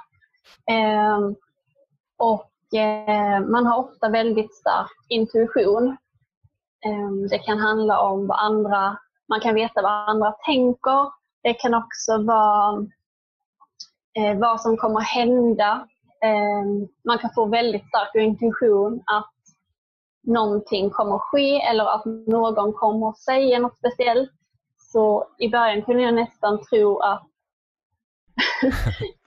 Och man har ofta väldigt stark intuition. Det kan handla om vad andra, man kan veta vad andra tänker. Det kan också vara eh, vad som kommer hända. Eh, man kan få väldigt stark intuition att någonting kommer ske eller att någon kommer säga något speciellt. Så i början kunde jag nästan tro att,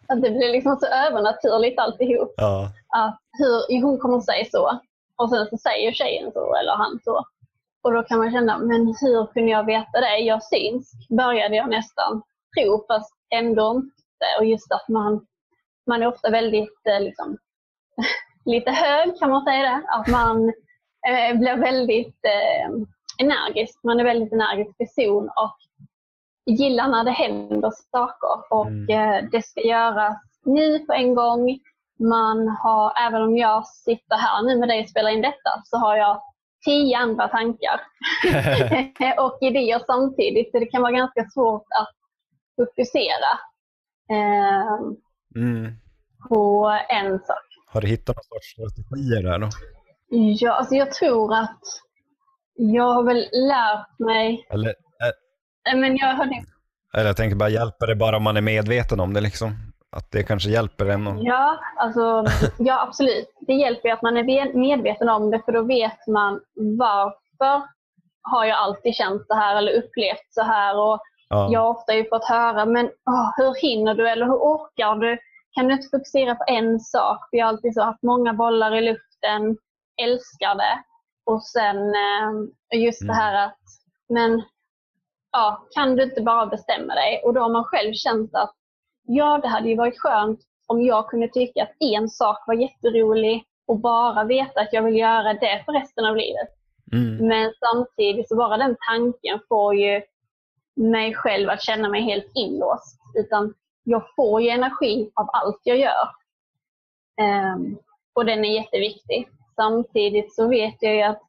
att det blev liksom så övernaturligt alltihop. Ja. Att hur, hon kommer säga så. Och sen så säger tjejen så eller han så. Och då kan man känna, men hur kunde jag veta det? Jag synsk började jag nästan tro fast ändå inte. Och just att man, man är ofta väldigt eh, liksom, lite hög kan man säga det. Att man eh, blir väldigt eh, energisk. Man är väldigt energisk person och gillar när det händer saker. Och Mm. eh, det ska göras nu på en gång. Man har, även om jag sitter här nu med dig och spelar in detta, så har jag tio andra tankar och idéer samtidigt. Så det kan vara ganska svårt att fokusera Mm. på en sak. Har du hittat någon sorts strategier där då? Ja, alltså jag tror att jag har väl lärt mig, Eller, eh, men jag har eller jag tänker bara, hjälper det bara om man är medveten om det liksom? Att det kanske hjälper en? Och... Ja, alltså, ja, absolut. Det hjälper ju att man är ve- medveten om det för då vet man varför har jag alltid känt så här eller upplevt så här. Och Ja. Jag ofta ju fått höra, men åh, hur hinner du eller hur orkar du? Kan du inte fokusera på en sak? Vi har alltid så haft många bollar i luften, älskar det. Och sen eh, just det här att, men ja, kan du inte bara bestämma dig? Och då har man själv känt att ja, det hade ju varit skönt om jag kunde tycka att en sak var jätterolig och bara veta att jag vill göra det för resten av livet. Mm. Men samtidigt så bara den tanken får ju mig själv att känna mig helt inlåst. Utan jag får ju energi av allt jag gör. Ehm, och den är jätteviktig. Samtidigt så vet jag ju att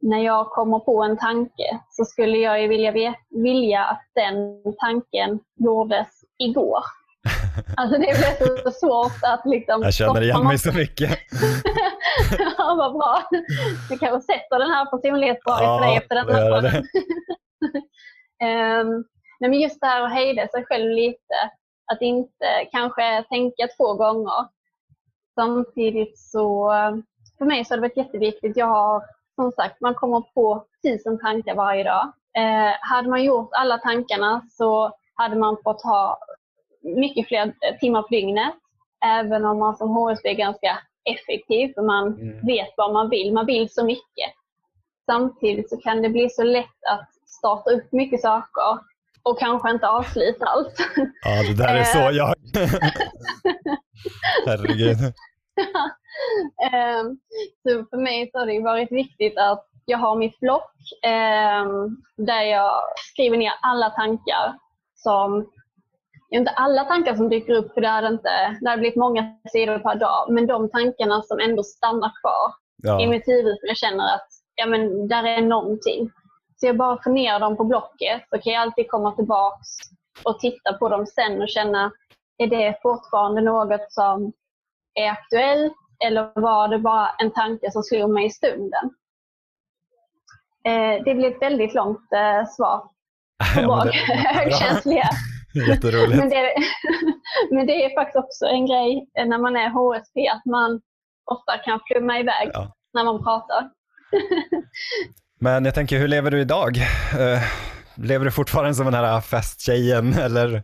när jag kommer på en tanke så skulle jag ju vilja, vilja att den tanken gjordes igår. Alltså det blir så svårt att liksom... Jag känner igen mig så mycket. ja, vad bra. Du kanske sätter den här personlighetsdraget för dig efter gör podden. det. Ehm, men just det här att hejda sig själv lite. Att inte kanske tänka två gånger. Samtidigt så, för mig så har det varit jätteviktigt. Jag har, som sagt, man kommer på tusen tankar varje dag. Eh, hade man gjort alla tankarna så hade man fått ha mycket fler timmar på dygnet. Även om man som HSB är ganska effektiv, för man Mm. vet vad man vill. Man vill så mycket. Samtidigt så kan det bli så lätt att starta upp mycket saker och kanske inte avsluta allt. Ja, det där är så jag. Herregud. Ehm, så för mig så har det varit viktigt att jag har mitt block ehm, där jag skriver ner alla tankar som inte alla tankar som dyker upp, för det hade, inte, det hade blivit många sidor per dag, men de tankarna som ändå stannar kvar i Ja. mitt huvud för jag känner att ja, men, där är någonting. Så jag bara får ner dem på blocket så kan jag alltid komma tillbaks och titta på dem sen och känna, är det fortfarande något som är aktuellt eller var det bara en tanke som slog mig i stunden? Eh, det blir ett väldigt långt eh, svar på Ja, det- högkänsliga. Jätteroligt. Men det, men det är faktiskt också en grej när man är HSP att man ofta kan flumma iväg Ja. när man pratar. Men jag tänker, hur lever du idag? Eh, lever du fortfarande som den här festtjejen eller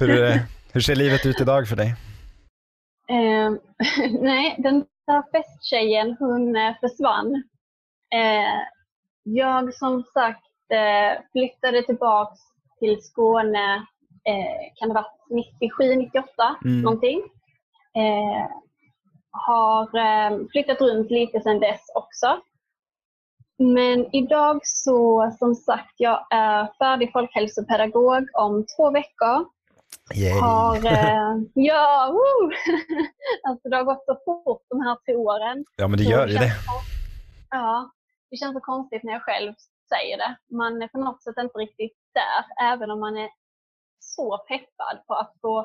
hur, hur ser livet ut idag för dig? Eh, nej, den där festtjejen hon eh, försvann. Eh, jag som sagt flyttade tillbaks till Skåne, kan det vara 97, 98 Mm. någonting. Har flyttat runt lite sedan dess också. Men idag så, som sagt, jag är färdig folkhälsopedagog om två veckor. Yay. Har, eh, ja, woo! alltså det har gått så fort de här två åren. Ja, men det gör ju det. Ja, det känns så konstigt när jag själv säger det. Man är på något sätt inte riktigt där, även om man är så peppad på att få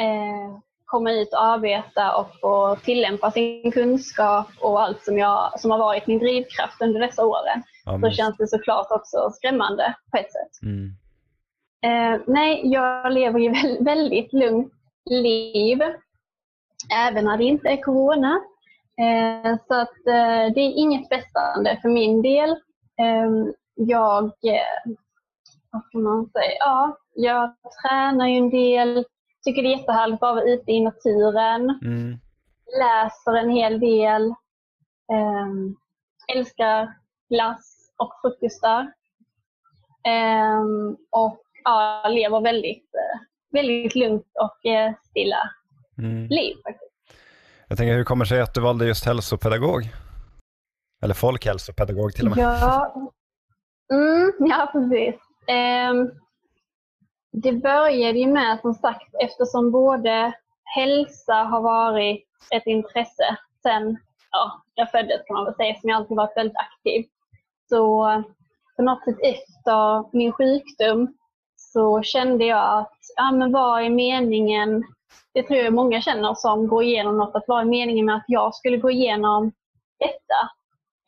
eh, komma ut och arbeta och få tillämpa sin kunskap och allt som, jag, som har varit min drivkraft under dessa åren. Ja, Så känns det såklart också skrämmande på ett sätt. mm. Eh, nej, jag lever ju väl- väldigt lugnt liv. Även när det inte är corona. Eh, så att eh, det är inget pressande för min del. Eh, jag, eh, vad ska man säga, ja, jag tränar ju en del. Tycker det är jättehärligt att vara ute i naturen. Mm. Läser en hel del. Eh, älskar glass och frukostar. Eh, och ja, lever väldigt, eh, väldigt lugnt och eh, stilla Mm. liv. Faktiskt. Jag tänker, hur kommer det sig att du valde just hälsopedagog? Eller folkhälsopedagog till och med. Ja, mm, ja precis. Ehm, det började ju med, som sagt, eftersom både hälsa har varit ett intresse sen ja, jag föddes kan man väl säga, som jag alltid varit väldigt aktiv. Så på något sätt efter min sjukdom så kände jag att, ja men vad är meningen? Det tror jag många känner som går igenom något, att vad är meningen med att jag skulle gå igenom detta?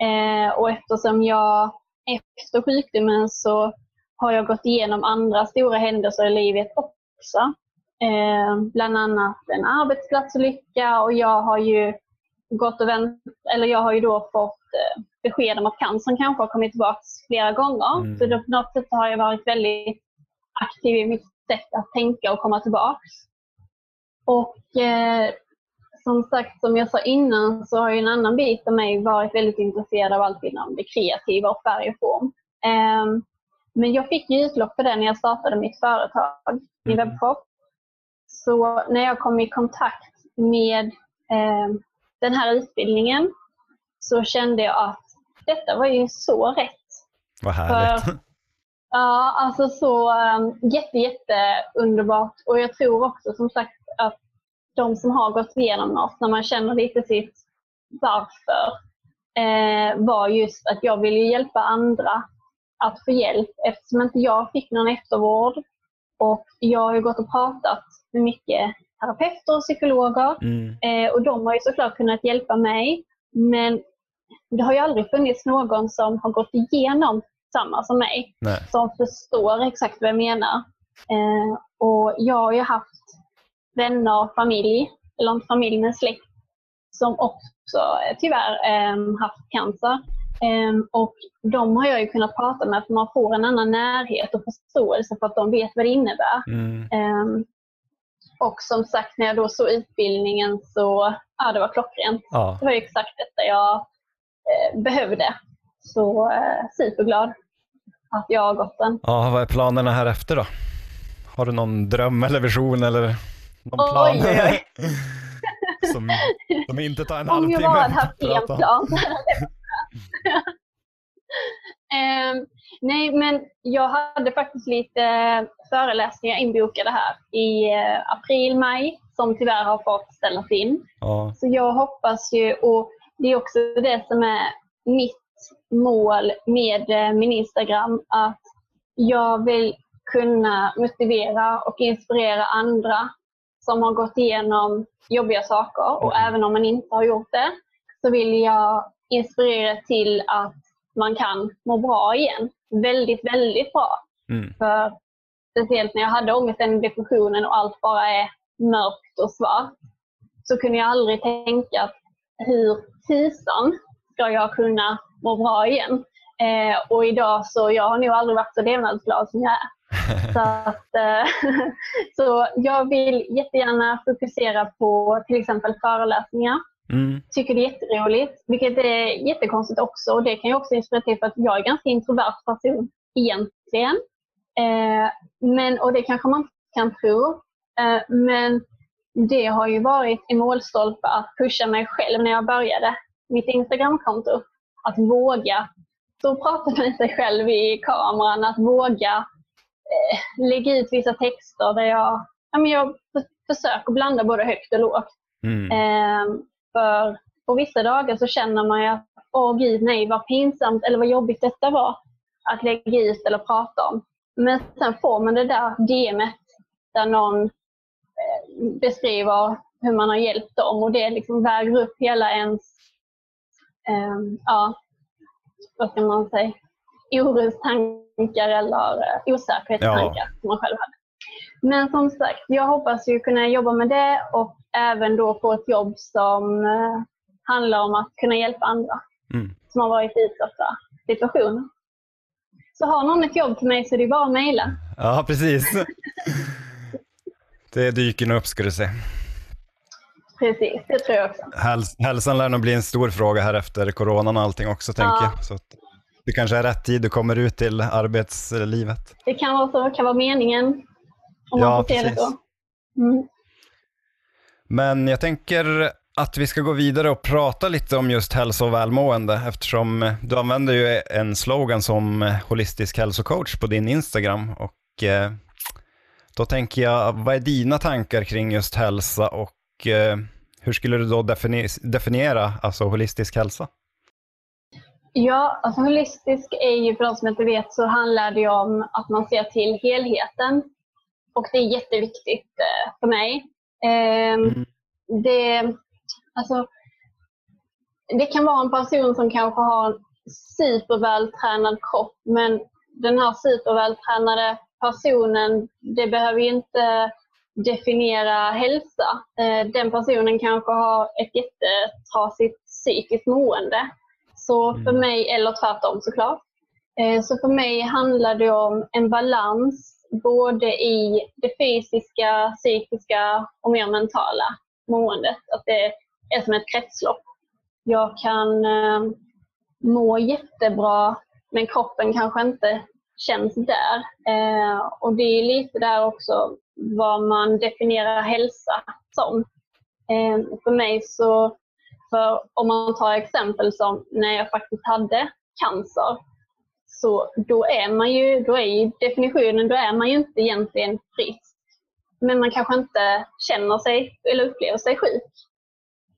Eh, och eftersom jag efter sjukdomen så har jag gått igenom andra stora händelser i livet också. Eh, bland annat en arbetsplatsolycka och jag har ju gått och vänt, eller jag har ju då fått eh, besked om att cancern kanske har kommit tillbaka flera gånger. Mm. Så då på något sätt har jag varit väldigt aktiv i mitt sätt att tänka och komma tillbaka. Och eh, som sagt, som jag sa innan, så har en annan bit av mig varit väldigt intresserad av allt inom det kreativa och färg och form. Eh, men jag fick ju utlopp för det när jag startade mitt företag, min mm. webbshop. Så när jag kom i kontakt med eh, den här utbildningen så kände jag att detta var ju så rätt. Vad härligt. För, ja, alltså så um, jätte, jätte underbart. Och jag tror också som sagt att de som har gått igenom något, när man känner lite sitt varför, eh, var just att jag ville hjälpa andra att få hjälp eftersom inte jag fick någon eftervård. Och jag har ju gått och pratat med mycket terapeuter och psykologer mm. eh, och de har ju såklart kunnat hjälpa mig. Men det har ju aldrig funnits någon som har gått igenom samma som mig. Nej. Som förstår exakt vad jag menar. Eh, och jag har ju haft vänner och familj, eller en familj med släkt, som också eh, tyvärr eh, haft cancer. Eh, och de har jag ju kunnat prata med för man får en annan närhet och förståelse för att de vet vad det innebär. Mm. Eh, och som sagt, när jag då såg utbildningen så, ja det var klockrent. Ja. Det var exakt detta jag eh, behövde. Så eh, superglad att jag har gått den. Ja, vad är planerna här efter då? Har du någon dröm eller vision eller någon plan? Oj, oj. som, som inte tar en halvtimme. Om jag bara hade haft en plan. um, nej, men jag hade faktiskt lite föreläsningar inbokade här i uh, april, maj som tyvärr har fått ställas in. Ja. Så jag hoppas ju, och det är också det som är mitt mål med eh, min Instagram, att jag vill kunna motivera och inspirera andra som har gått igenom jobbiga saker och mm. även om man inte har gjort det så vill jag inspirera till att man kan må bra igen. Väldigt, väldigt bra. Mm. För speciellt när jag hade ångesten, depressionen och allt bara är mörkt och svart så kunde jag aldrig tänka att hur tusan ska jag kunna må bra igen? Eh, och idag så jag har nog aldrig varit så levnadsglad som jag är. Så, att, eh, så jag vill jättegärna fokusera på till exempel föreläsningar. Mm. Tycker det är jätteroligt, vilket är jättekonstigt också. Och det kan ju också inspirera till för att jag är en ganska introvert person egentligen. Eh, men, och det kanske man kan tro. Eh, men det har ju varit en målstolpe att pusha mig själv när jag började mitt Instagramkonto. Att våga så prata med sig själv i kameran, att våga eh, lägga ut vissa texter där jag, ja, men jag försöker blanda både högt och lågt. Mm. Eh, för på vissa dagar så känner man ju att åh gud nej vad pinsamt eller vad jobbigt detta var att lägga ut eller prata om. Men sen får man det där DMet där någon eh, beskriver hur man har hjälpt dem och det liksom väger upp hela ens, eh, ja, vad ska man säga, orostankar eller eh, osäkerhetstankar ja. som man själv hade. Men som sagt, jag hoppas ju kunna jobba med det och även då få ett jobb som eh, handlar om att kunna hjälpa andra mm. som har varit i utsatta situationer. Så har någon ett jobb till mig så är det bara att mejla. Ja, precis. det dyker nog upp ska du se. Precis, det tror jag också. Häls hälsan lär nog bli en stor fråga här efter coronan och allting också, ja. tänker jag. Så det kanske är rätt tid du kommer ut till arbetslivet. Det kan vara så, det kan vara meningen. Om ja, man får se det så. Mm. Men jag tänker att vi ska gå vidare och prata lite om just hälsa och välmående eftersom du använder ju en slogan som holistisk hälsocoach på din Instagram och eh, då tänker jag, vad är dina tankar kring just hälsa och eh, Hur skulle du då defini- definiera alltså, holistisk hälsa? Ja, alltså holistisk är ju för de som inte vet så handlar det om att man ser till helheten. Och det är jätteviktigt eh, för mig. Eh, Mm. det, alltså, det kan vara en person som kanske har en supervältränad kropp men den här supervältränade personen, det behöver ju inte definiera hälsa. Eh, Den personen kanske har ett jättetrasigt psykiskt mående. Så för Mm. mig, eller tvärtom såklart. Eh, Så för mig handlar det om en balans både i det fysiska, psykiska och mer mentala måendet. Att det är som ett kretslopp. Jag kan eh, må jättebra men kroppen kanske inte känns där. Eh, och det är lite där också vad man definierar hälsa som. Eh, för mig så, för om man tar exempel som när jag faktiskt hade cancer, så då är man ju, då är ju definitionen, då är man ju inte egentligen frisk. Men man kanske inte känner sig eller upplever sig sjuk.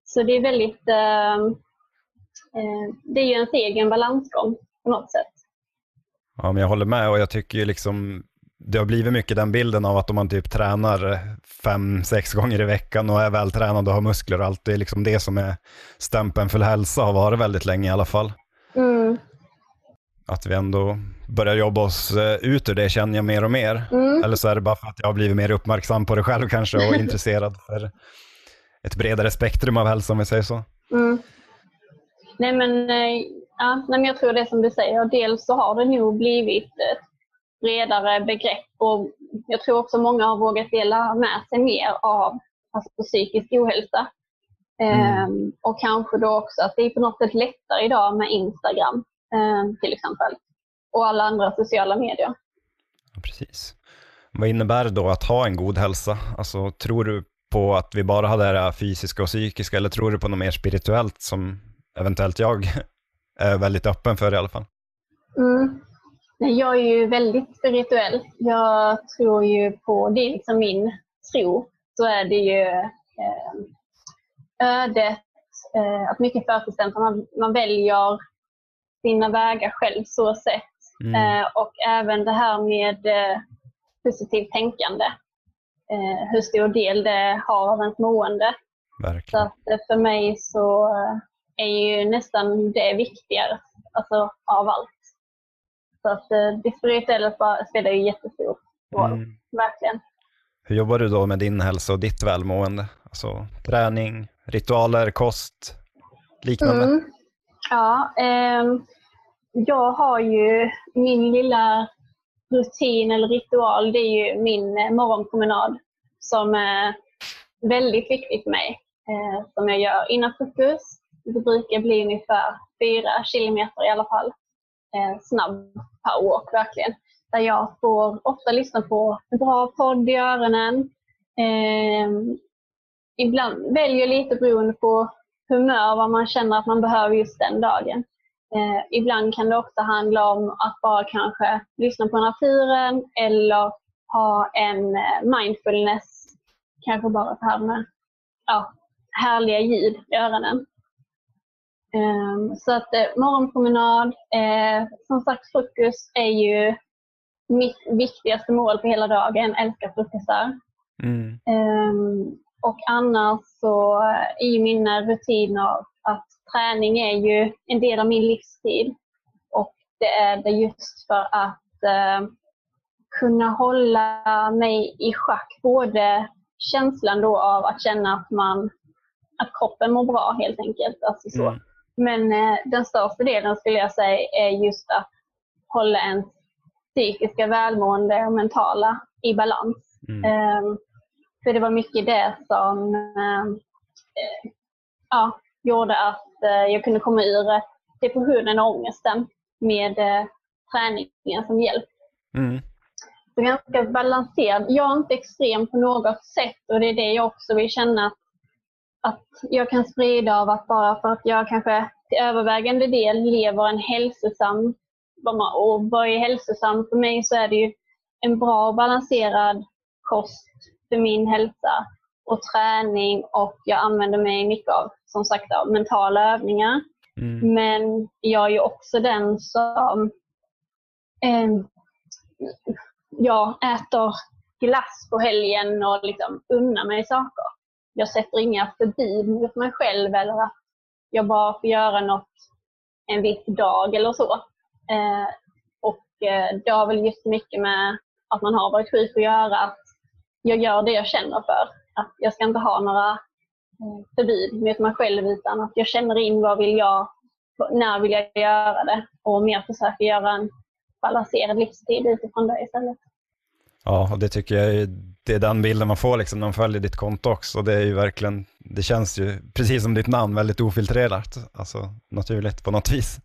Så det är väldigt, eh, eh, det är ju ens egen balansgång på något sätt. Ja, men jag håller med och jag tycker ju liksom det har blivit mycket den bilden av att om man typ tränar fem, sex gånger i veckan och är vältränad och har muskler och allt, det är liksom det som är stämpeln för hälsa, har varit väldigt länge i alla fall. Mm. Att vi ändå börjar jobba oss eh, ut ur det känner jag mer och mer. Mm. Eller så är det bara för att jag har blivit mer uppmärksam på det själv kanske och intresserad för ett bredare spektrum av hälsa om vi säger så. Mm. Nej, men, eh, ja, nej men jag tror det som du säger. Dels så har det nog blivit ett bredare begrepp och jag tror också många har vågat dela med sig mer av alltså, psykisk ohälsa. Mm. Ehm, och kanske då också att det är på något sätt lättare idag med Instagram till exempel. Och alla andra sociala medier. Precis. Vad innebär det då att ha en god hälsa? Alltså, tror du på att vi bara har det här fysiska och psykiska eller tror du på något mer spirituellt som eventuellt jag är väldigt öppen för i alla fall? Mm. Nej, Jag är ju väldigt spirituell. Jag tror ju på, det är liksom min tro, så är det ju eh, ödet, eh, att mycket förutbestämt, man, man väljer sina vägar själv så sett. Mm. Eh, och även det här med eh, positivt tänkande. Eh, hur stor del det har av ens mående. Så Verkligen. att eh, för mig så eh, är ju nästan det viktigare alltså, av allt. Så att eh, det spirituella spelar ju jättestor roll, Mm. verkligen. Hur jobbar du då med din hälsa och ditt välmående? Alltså träning, ritualer, kost, liknande? Mm. Ja, ehm, jag har ju min lilla rutin eller ritual, det är ju min eh, morgonpromenad som är väldigt viktig för mig. Eh, som jag gör innan frukost. Det brukar bli ungefär fyra kilometer i alla fall. Eh, snabb powerwalk verkligen. Där jag får ofta lyssna på en bra podd i öronen. Ehm, ibland väljer lite beroende på humör, vad man känner att man behöver just den dagen. Eh, ibland kan det också handla om att bara kanske lyssna på naturen eller ha en eh, mindfulness, kanske bara så här med ja, härliga ljud i öronen. Ehm, så att eh, morgonpromenad, eh, som sagt frukost är ju mitt viktigaste mål på hela dagen, älskar frukostar. Mm. Ehm, och annars så är ju mina rutiner att träning är ju en del av min livsstil. Och det är det just för att eh, kunna hålla mig i schack. Både känslan då av att känna att, man, att kroppen mår bra helt enkelt. Alltså så. Mm. Men eh, den största delen skulle jag säga är just att hålla en psykiska välmående och mentala i balans. Mm. Ehm, för det var mycket det som ehm, eh, ja, gjorde att eh, jag kunde komma ur eh, depressionen och ångesten med eh, träningen som hjälp. Mm. Så ganska balanserad. Jag är inte extrem på något sätt och det är det jag också vill känna att, jag kan sprida av att bara för att jag kanske till övervägande del lever en hälsosam och vad är hälsosam för mig så är det ju en bra och balanserad kost för min hälsa. och träning och jag använder mig mycket av, som sagt, av mentala övningar. Mm. Men jag är ju också den som eh, jag äter glass på helgen och liksom unnar mig saker. Jag sätter inga förbud mot mig själv eller att jag bara får göra något en viss dag eller så. Eh, och eh, det har väl just mycket med att man har varit sjuk att göra att jag gör det jag känner för. Att jag ska inte ha några eh, förbud mot mig själv utan att jag känner in vad vill jag, när vill jag göra det och mer försöker göra en balanserad livsstil utifrån det istället. Ja, och det tycker jag är, det är den bilden man får liksom när man följer ditt konto också. Det är ju verkligen, det känns ju precis som ditt namn, väldigt ofiltrerat, alltså naturligt på något vis.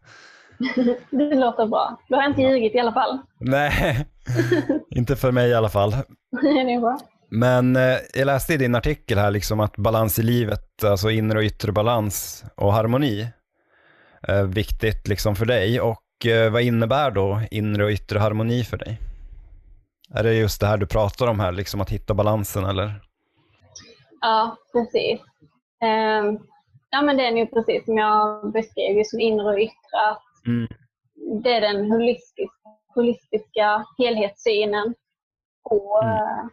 det låter bra. Du har inte ljugit i alla fall. Nej, inte för mig i alla fall. det är bra. Men eh, jag läste i din artikel här liksom att balans i livet, alltså inre och yttre balans och harmoni, är viktigt liksom för dig. Och eh, vad innebär då inre och yttre harmoni för dig? Är det just det här du pratar om här, liksom att hitta balansen eller? Ja, precis. Um, ja, men det är nog precis som jag beskrev, just med inre och yttre. Att mm. Det är den holistiska, holistiska helhetssynen på, mm.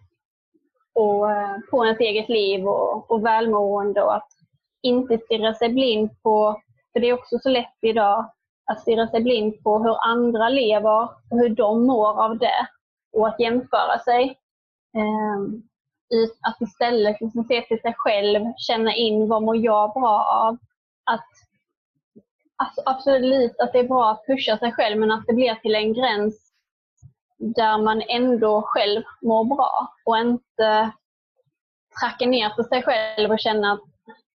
På, eh, på ens eget liv och, och välmående och att inte stirra sig blind på, för det är också så lätt idag, att stirra sig blind på hur andra lever och hur de mår av det och att jämföra sig. Um, att istället liksom se till sig själv, känna in vad mår jag bra av. Att, alltså absolut att det är bra att pusha sig själv men att det blir till en gräns där man ändå själv mår bra och inte tracka ner på sig själv och känna att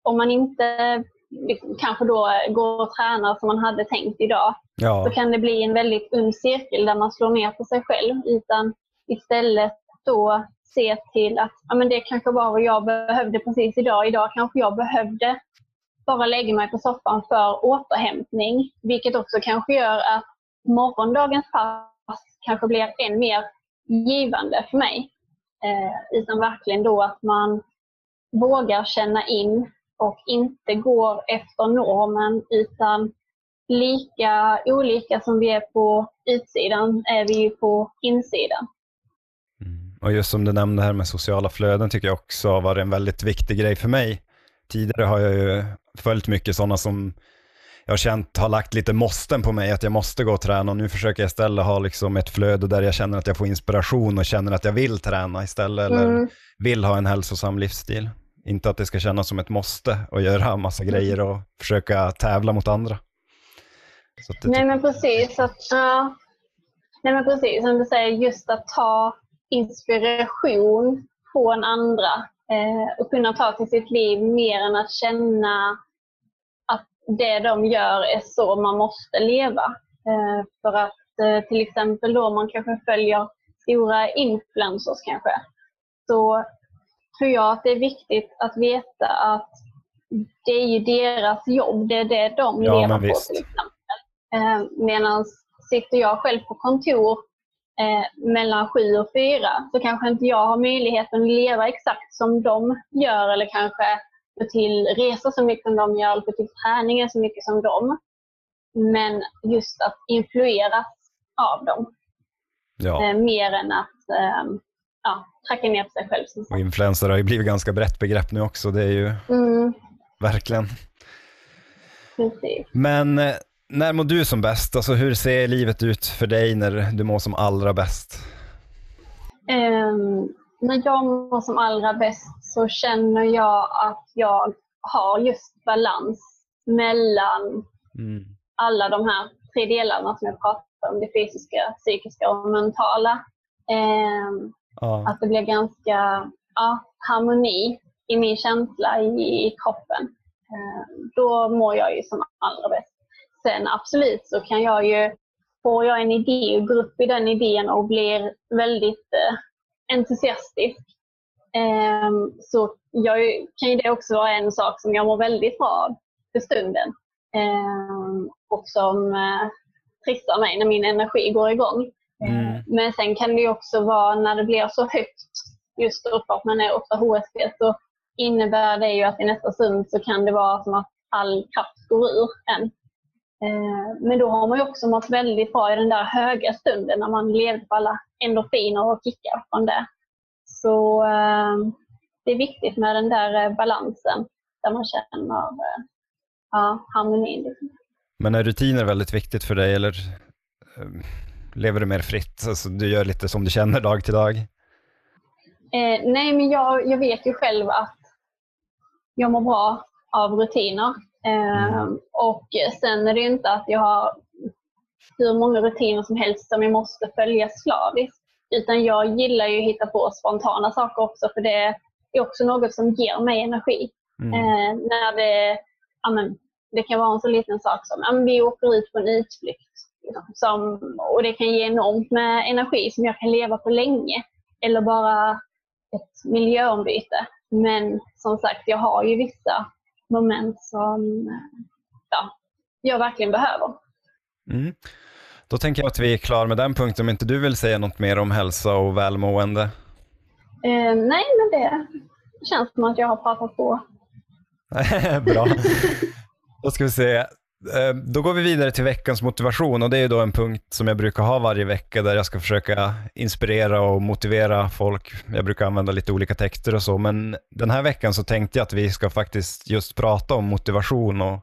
om man inte liksom, kanske då går och tränar som man hade tänkt idag ja. så kan det bli en väldigt ung cirkel där man slår ner på sig själv. Utan istället då se till att ja, men det kanske var vad jag behövde precis idag. Idag kanske jag behövde bara lägga mig på soffan för återhämtning. Vilket också kanske gör att morgondagens pass kanske blir än mer givande för mig. Eh, utan verkligen då att man vågar känna in och inte går efter normen utan lika olika som vi är på utsidan är vi på insidan. Mm. Och just som du nämnde här med sociala flöden tycker jag också har varit en väldigt viktig grej för mig. Tidigare har jag ju följt mycket sådana som jag har känt har lagt lite måsten på mig, att jag måste gå och träna och nu försöker jag istället ha liksom ett flöde där jag känner att jag får inspiration och känner att jag vill träna istället mm. eller vill ha en hälsosam livsstil. Inte att det ska kännas som ett måste och göra massa mm. grejer och försöka tävla mot andra. Nej men precis. Att, ja. Nej men precis, som du säger, just att ta inspiration från andra eh, och kunna ta till sitt liv mer än att känna att det de gör är så man måste leva. Eh, för att eh, till exempel då man kanske följer stora influencers kanske, så tror jag att det är viktigt att veta att det är ju deras jobb, det är det de ja, lever på till exempel. Eh, Medan sitter jag själv på kontor eh, mellan sju och fyra så kanske inte jag har möjligheten att leva exakt som de gör eller kanske gå till resor så mycket som de gör gå till träningar så mycket som de. Men just att influeras av dem. Ja. Eh, mer än att eh, ja, tracka ner på sig själv. Och influencer har ju blivit ganska brett begrepp nu också. Det är ju mm. verkligen. Precis. Men eh, när mår du som bäst? Alltså hur ser livet ut för dig när du mår som allra bäst? Um, när jag mår som allra bäst så känner jag att jag har just balans mellan mm. alla de här tre delarna som jag pratade om. Det fysiska, psykiska och mentala. Um, ja. Att det blir ganska ja, harmoni i min känsla i, i kroppen. Um, då mår jag ju som allra bäst. Sen absolut så kan jag ju, får jag en idé och går upp i den idén och blir väldigt eh, entusiastisk eh, så jag, kan ju det också vara en sak som jag mår väldigt bra av för stunden. Eh, och som eh, trissar mig när min energi går igång. Mm. Men sen kan det också vara när det blir så högt, just för att man är ofta HSP, så innebär det ju att i nästa stund så kan det vara som att all kraft går ur en. Eh, men då har man ju också mått väldigt bra i den där höga stunden när man levde på alla endorfiner och kickar från det. Så eh, det är viktigt med den där eh, balansen där man känner ja, harmonin. Liksom. Men är rutiner väldigt viktigt för dig eller lever du mer fritt? Alltså, du gör lite som du känner dag till dag? Eh, nej, men jag, jag vet ju själv att jag mår bra av rutiner. Mm. Och sen är det inte att jag har hur många rutiner som helst som jag måste följa slaviskt. Utan jag gillar ju att hitta på spontana saker också för det är också något som ger mig energi. Mm. Eh, när det, amen, det kan vara en så liten sak som att vi åker ut på en utflykt. Liksom, som, och det kan ge enormt med energi som jag kan leva på länge. Eller bara ett miljöombyte. Men som sagt, jag har ju vissa moment som ja, jag verkligen behöver. Mm. Då tänker jag att vi är klara med den punkten, om inte du vill säga något mer om hälsa och välmående? Eh, nej, men det känns som att jag har pratat på. Bra. Då ska vi se. Eh, då går vi vidare till veckans motivation och det är då en punkt som jag brukar ha varje vecka där jag ska försöka inspirera och motivera folk. Jag brukar använda lite olika texter och så, men den här veckan så tänkte jag att vi ska faktiskt just prata om motivation och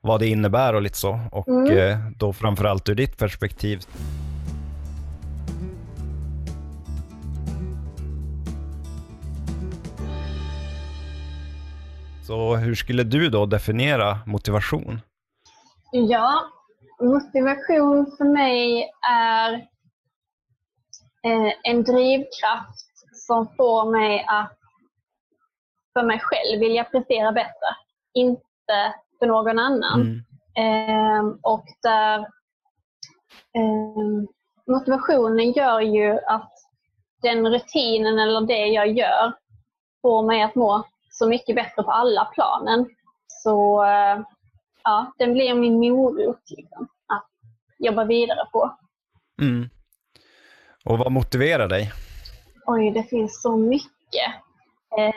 vad det innebär och lite så. Och mm. Eh, då framförallt ur ditt perspektiv. Så hur skulle du då definiera motivation? Ja, motivation för mig är eh, en drivkraft som får mig att för mig själv vilja prestera bättre. Inte för någon annan. Mm. Eh, och där eh, motivationen gör ju att den rutinen eller det jag gör får mig att må så mycket bättre på alla planen. Så eh, ja, den blir min morot liksom, att jobba vidare på. Mm. Och vad motiverar dig? Oj, det finns så mycket. Eh.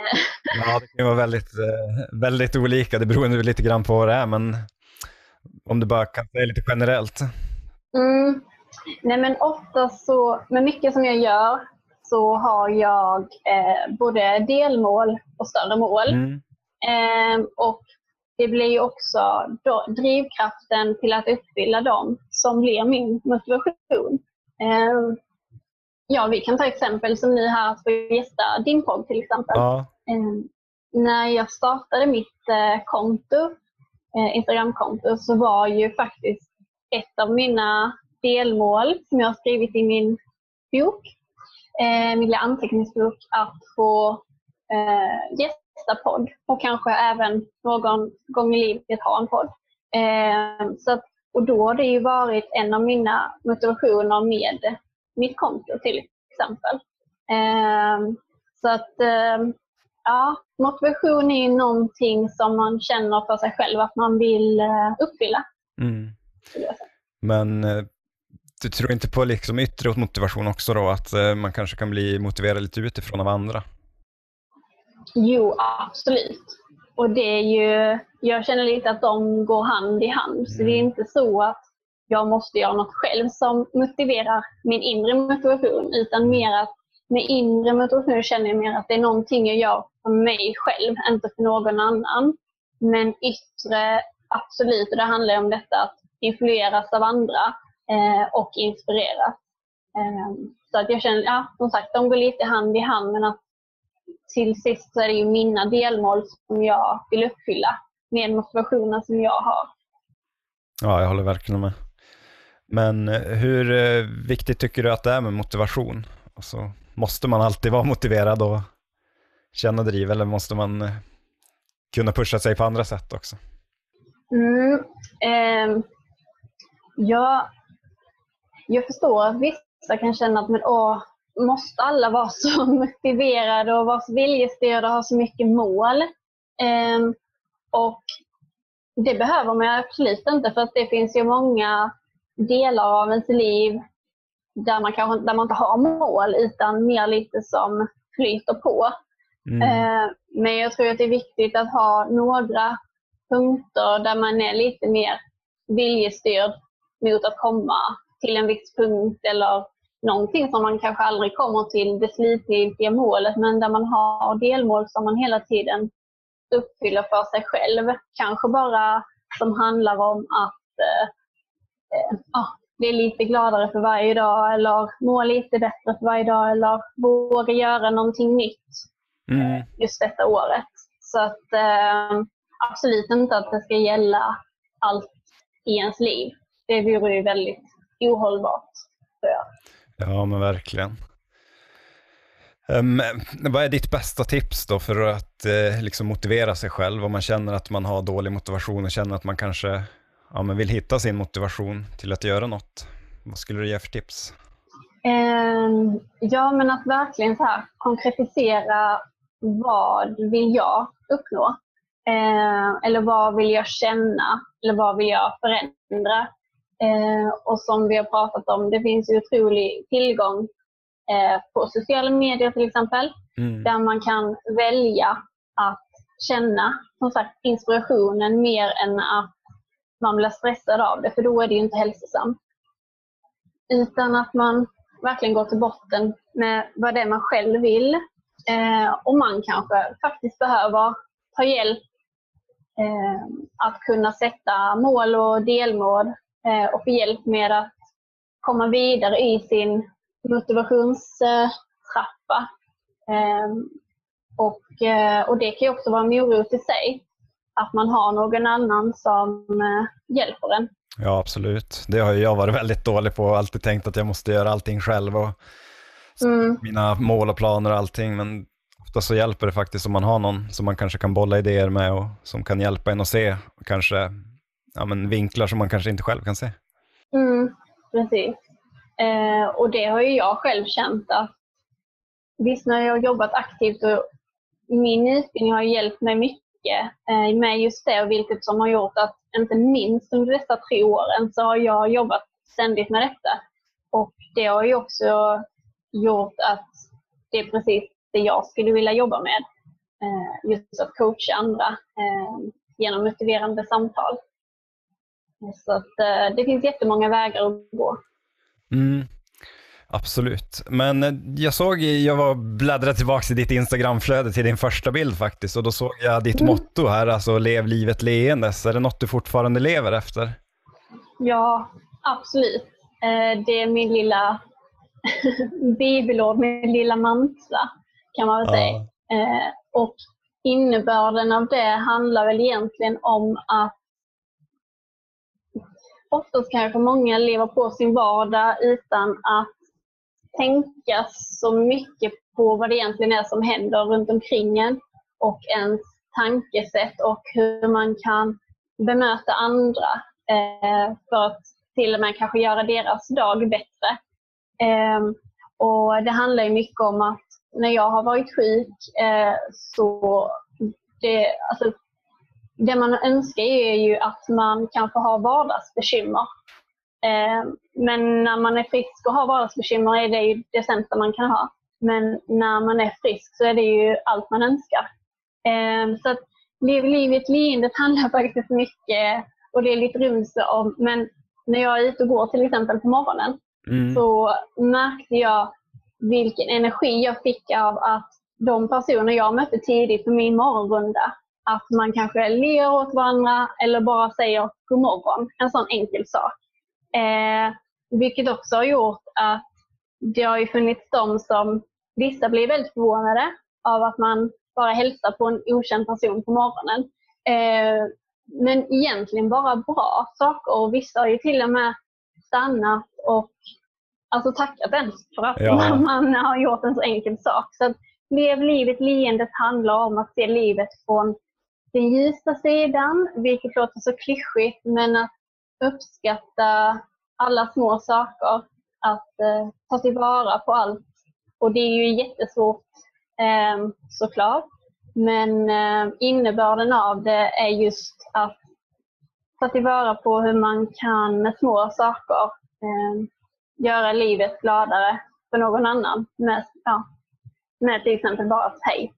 Ja, det kan vara väldigt, eh, väldigt olika. Det beror lite grann på vad det är, men om du bara kan säga lite generellt. Mm. Nej, men ofta så, med mycket som jag gör, så har jag eh, både delmål och större mål. Mm. Eh, och det blir ju också drivkraften till att uppfylla dem som blir min motivation. Eh, ja, vi kan ta exempel som nu här att få gästa din podd till exempel. Ja. Eh, när jag startade mitt eh, konto, eh, Instagramkonto, så var ju faktiskt ett av mina delmål som jag har skrivit i min bok, eh, min lilla anteckningsbok, att få gästa nästa podd och kanske även någon gång i livet ha en podd. Eh, så att, och då har det ju varit en av mina motivationer med mitt konto till exempel. Eh, så att eh, ja, motivation är ju någonting som man känner för sig själv att man vill eh, uppfylla. Mm. Men eh, du tror inte på liksom yttre motivation också då, att eh, man kanske kan bli motiverad lite utifrån av andra? Jo, absolut. Och det är ju, jag känner lite att de går hand i hand. Så det är mm. inte så att jag måste göra något själv som motiverar min inre motivation, utan mer att med inre motivation känner jag mer att det är någonting jag gör för mig själv, inte för någon annan. Men yttre, absolut, och det handlar om detta att influeras av andra eh, och inspireras. Eh, så att jag känner, ja, som sagt, de går lite hand i hand, men att till sist så är det ju mina delmål som jag vill uppfylla med motivationen som jag har. Ja, jag håller verkligen med. Men eh, hur eh, viktigt tycker du att det är med motivation? Alltså, måste man alltid vara motiverad och känna driv eller måste man eh, kunna pusha sig på andra sätt också? Mm, eh, ja, jag förstår att vissa kan känna att men, åh, måste alla vara så motiverade och vara så viljestyrda och ha så mycket mål. Um, och det behöver man absolut inte för att det finns ju många delar av ens liv där man, kanske, där man inte har mål utan mer lite som flyter på. Mm. Eh, men jag tror att det är viktigt att ha några punkter där man är lite mer viljestyrd mot att komma till en viss punkt eller någonting som man kanske aldrig kommer till det slutgiltiga målet men där man har delmål som man hela tiden uppfyller för sig själv. Kanske bara som handlar om att eh, eh, bli lite gladare för varje dag eller må lite bättre för varje dag eller våga göra någonting nytt mm. just detta året. Så att eh, absolut inte att det ska gälla allt i ens liv. Det vore ju väldigt ohållbart, tror jag. Ja, men verkligen. Um, vad är ditt bästa tips då för att uh, liksom motivera sig själv om man känner att man har dålig motivation och känner att man kanske ja, men vill hitta sin motivation till att göra något? Vad skulle du ge för tips? Um, ja, men att verkligen så här, konkretisera vad vill jag uppnå? Uh, eller vad vill jag känna? Eller vad vill jag förändra? Uh, och som vi har pratat om, det finns ju otrolig tillgång Eh, på sociala medier till exempel. Mm. Där man kan välja att känna som sagt inspirationen mer än att man blir stressad av det, för då är det ju inte hälsosamt. Utan att man verkligen går till botten med vad det är man själv vill. Eh, och man kanske faktiskt behöver ta hjälp eh, att kunna sätta mål och delmål eh, och få hjälp med att komma vidare i sin motivationstrappa. Ehm, och, eh, och det kan ju också vara en morot i sig. Att man har någon annan som eh, hjälper en. Ja, absolut. Det har jag varit väldigt dålig på. Alltid tänkt att jag måste göra allting själv och mm. mina mål och planer och allting. Men ofta så hjälper det faktiskt om man har någon som man kanske kan bolla idéer med och som kan hjälpa en att se kanske ja, men vinklar som man kanske inte själv kan se. Mm, precis. Eh, och det har ju jag själv känt att visst när jag har jobbat aktivt och min utbildning har hjälpt mig mycket eh, med just det, vilket som har gjort att inte minst under dessa tre åren så har jag jobbat ständigt med detta. Och det har ju också gjort att det är precis det jag skulle vilja jobba med. Eh, just att coacha andra eh, genom motiverande samtal. Så att, eh, det finns jättemånga vägar att gå. Mm. Absolut. Men eh, jag såg, jag var bläddrade tillbaka i ditt Instagramflöde till din första bild faktiskt och då såg jag ditt mm. motto här, alltså lev livet leendes. Är det något du fortfarande lever efter? Ja, absolut. Eh, det är min lilla bibelord, min lilla mantra kan man väl ja. säga. Och innebörden av det handlar väl egentligen om att oftast kanske många lever på sin vardag utan att tänka så mycket på vad det egentligen är som händer runt omkring en och ens tankesätt och hur man kan bemöta andra eh, för att till och med kanske göra deras dag bättre. Eh, och Det handlar mycket om att när jag har varit sjuk eh, så det, alltså, det man önskar är ju att man kan få ha vardagsbekymmer. Eh, men när man är frisk och har vardagsbekymmer är det ju det sämsta man kan ha. Men när man är frisk så är det ju allt man önskar. Eh, så att Lev livet leendet handlar faktiskt mycket, och det är lite rumsligt om, men när jag är ute och går till exempel på morgonen mm. så märkte jag vilken energi jag fick av att de personer jag mötte tidigt på min morgonrunda att man kanske ler åt varandra eller bara säger god morgon. En sån enkel sak. Eh, vilket också har gjort att det har ju funnits de som, vissa blir väldigt förvånade av att man bara hälsar på en okänd person på morgonen. Eh, men egentligen bara bra saker och vissa har ju till och med stannat och alltså tackat ens för att ja. man har gjort en så enkel sak. Så att Lev livet leendet handlar om att se livet från den ljusa sidan, vilket låter så klyschigt, men att uppskatta alla små saker, att eh, ta tillvara på allt. Och det är ju jättesvårt eh, såklart. Men eh, innebörden av det är just att ta tillvara på hur man kan med små saker eh, göra livet gladare för någon annan med, ja, med till exempel bara ett hej.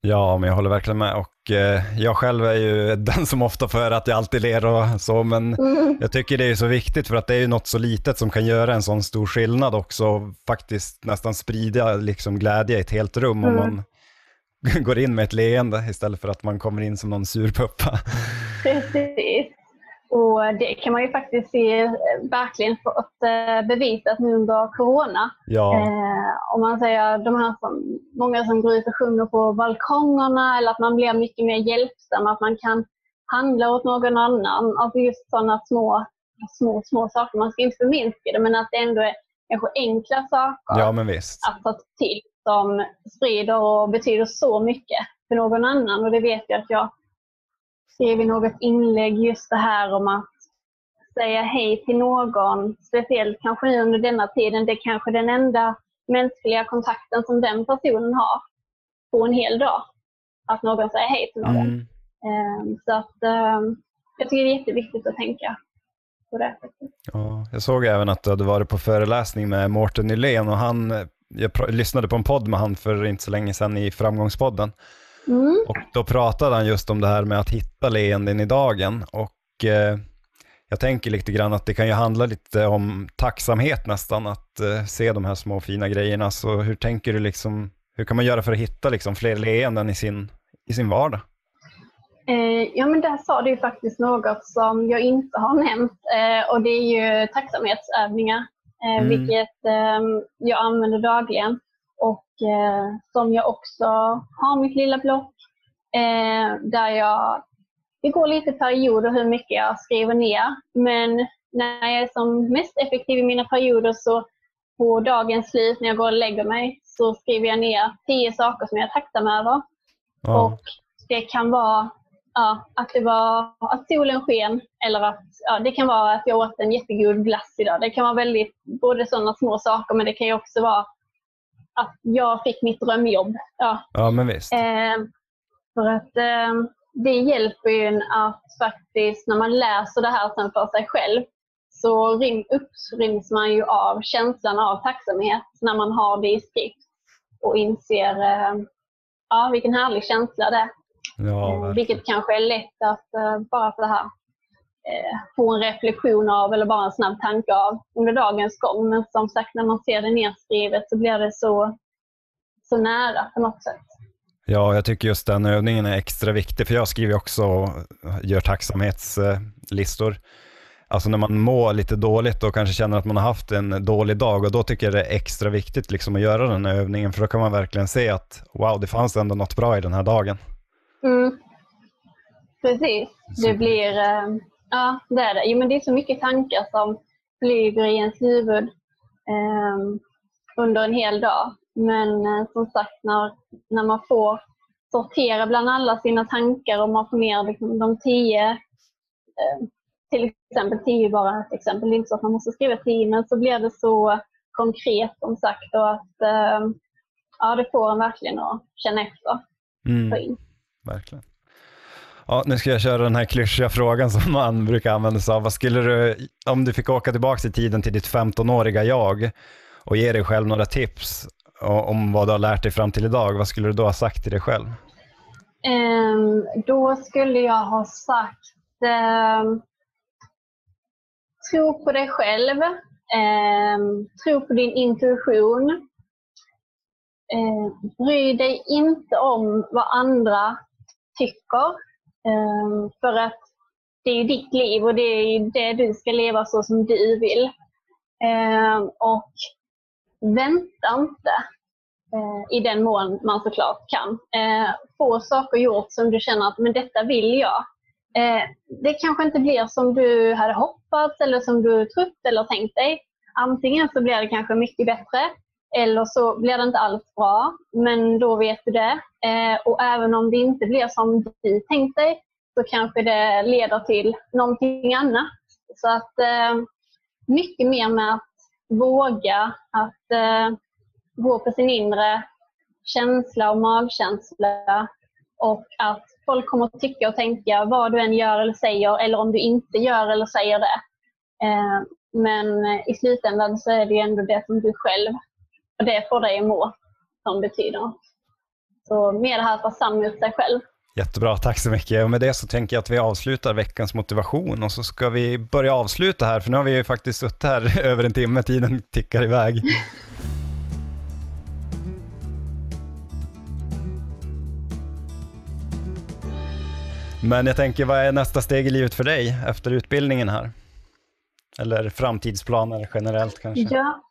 Ja, men jag håller verkligen med. Och eh, jag själv är ju den som ofta får höra att jag alltid ler och så, men Mm. jag tycker det är så viktigt för att det är ju något så litet som kan göra en sån stor skillnad också. Faktiskt nästan sprida liksom glädje i ett helt rum om Mm. man går in med ett leende istället för att man kommer in som någon surpuppa. Precis. Och det kan man ju faktiskt se eh, verkligen fått eh, bevisat nu under corona. Ja, Eh, om man säger de här som, många som går ut och sjunger på balkongerna eller att man blir mycket mer hjälpsam, att man kan handla åt någon annan. Alltså just sådana små, små, små saker. Man ska inte förminska det, men att det ändå är kanske enkla saker ja att ta till som sprider och betyder så mycket för någon annan. Och det vet jag att jag skrev i något inlägg just det här om att säga hej till någon, speciellt kanske nu under denna tiden. Det är kanske den enda mänskliga kontakten som den personen har på en hel dag. Att någon säger hej till någon. Mm. Eh, Så att eh, jag tycker det är jätteviktigt att tänka på det. sättet. Ja, jag såg även att du hade varit på föreläsning med Mårten Nylén och han, jag lyssnade på en podd med han för inte så länge sedan i Framgångspodden. Mm. Och då pratade han just om det här med att hitta leenden i dagen. Och eh, jag tänker lite grann att det kan ju handla lite om tacksamhet nästan, att eh, se de här små fina grejerna. Så hur tänker du liksom, hur kan man göra för att hitta liksom fler leenden i sin, i sin vardag? Eh, ja, men där sa du ju faktiskt något som jag inte har nämnt eh, och det är ju tacksamhetsövningar, eh, Mm. vilket jag använder dagligen och eh, som jag också har mitt lilla block eh, där jag, det går lite perioder hur mycket jag skriver ner, men när jag är som mest effektiv i mina perioder så på dagens slut när jag går och lägger mig så skriver jag ner tio saker som jag är tacksam över. Ja, Och det kan vara ja, att, det var, att solen sken eller att ja, det kan vara att jag åt en jättegod glass idag. Det kan vara väldigt, både sådana små saker men det kan ju också vara att jag fick mitt drömjobb. Ja, ja men visst. eh, för att eh, det hjälper ju en att faktiskt när man läser det här sen för sig själv så rym, uppryms man ju av känslan av tacksamhet när man har det i skrift och inser eh, ja, vilken härlig känsla det är. Ja, Eh, verkligen. Vilket kanske är lätt att eh, bara för det här få en reflektion av eller bara en snabb tanke av under dagens gång. Men som sagt, när man ser det nedskrivet så blir det så, så nära på något sätt. Ja, jag tycker just den övningen är extra viktig, för jag skriver också och gör tacksamhetslistor. Alltså när man mår lite dåligt och kanske känner att man har haft en dålig dag och då tycker jag det är extra viktigt liksom att göra den här övningen, för då kan man verkligen se att wow, det fanns ändå något bra i den här dagen. Mm. Precis. Det blir, eh, ja det är det. Jo, men det är så mycket tankar som flyger i ens huvud eh, under en hel dag. Men eh, som sagt, när, när man får sortera bland alla sina tankar och man får ner liksom, de tio, eh, till exempel tio bara ett exempel, det är inte så att man måste skriva tio, men så blir det så konkret som sagt och att eh, ja, det får en verkligen att känna efter. Mm, verkligen. Ja, nu ska jag köra den här klyschiga frågan som man brukar använda sig av. Vad skulle du, om du fick åka tillbaka i tiden till ditt 15-åriga jag och ge dig själv några tips om vad du har lärt dig fram till idag, vad skulle du då ha sagt till dig själv? Um, då skulle jag ha sagt um, tro på dig själv, um, tro på din intuition. um, bry dig inte om vad andra tycker. Ehm, för att det är ju ditt liv och det är ju det du ska leva så som du vill. Ehm, och vänta inte eh, i den mån man såklart kan. Eh, få saker gjort som du känner att men detta vill jag. Eh, det kanske inte blir som du hade hoppats eller som du trott eller tänkt dig. Antingen så blir det kanske mycket bättre eller så blir det inte alls bra, men då vet du det. Eh, och även om det inte blir som du tänkt dig så kanske det leder till någonting annat. Så att eh, mycket mer med att våga att eh, gå på sin inre känsla och magkänsla och att folk kommer att tycka och tänka vad du än gör eller säger eller om du inte gör eller säger det. Eh, men i slutändan så är det ju ändå det som du själv och det får dig må som betyder något. Så mer det här att vara sann mot sig själv. Jättebra, tack så mycket. Och med det så tänker jag att vi avslutar veckans motivation och så ska vi börja avsluta här, för nu har vi ju faktiskt suttit här över en timme, tiden tickar iväg. Men jag tänker, vad är nästa steg i livet för dig efter utbildningen här? Eller framtidsplaner generellt kanske? Ja.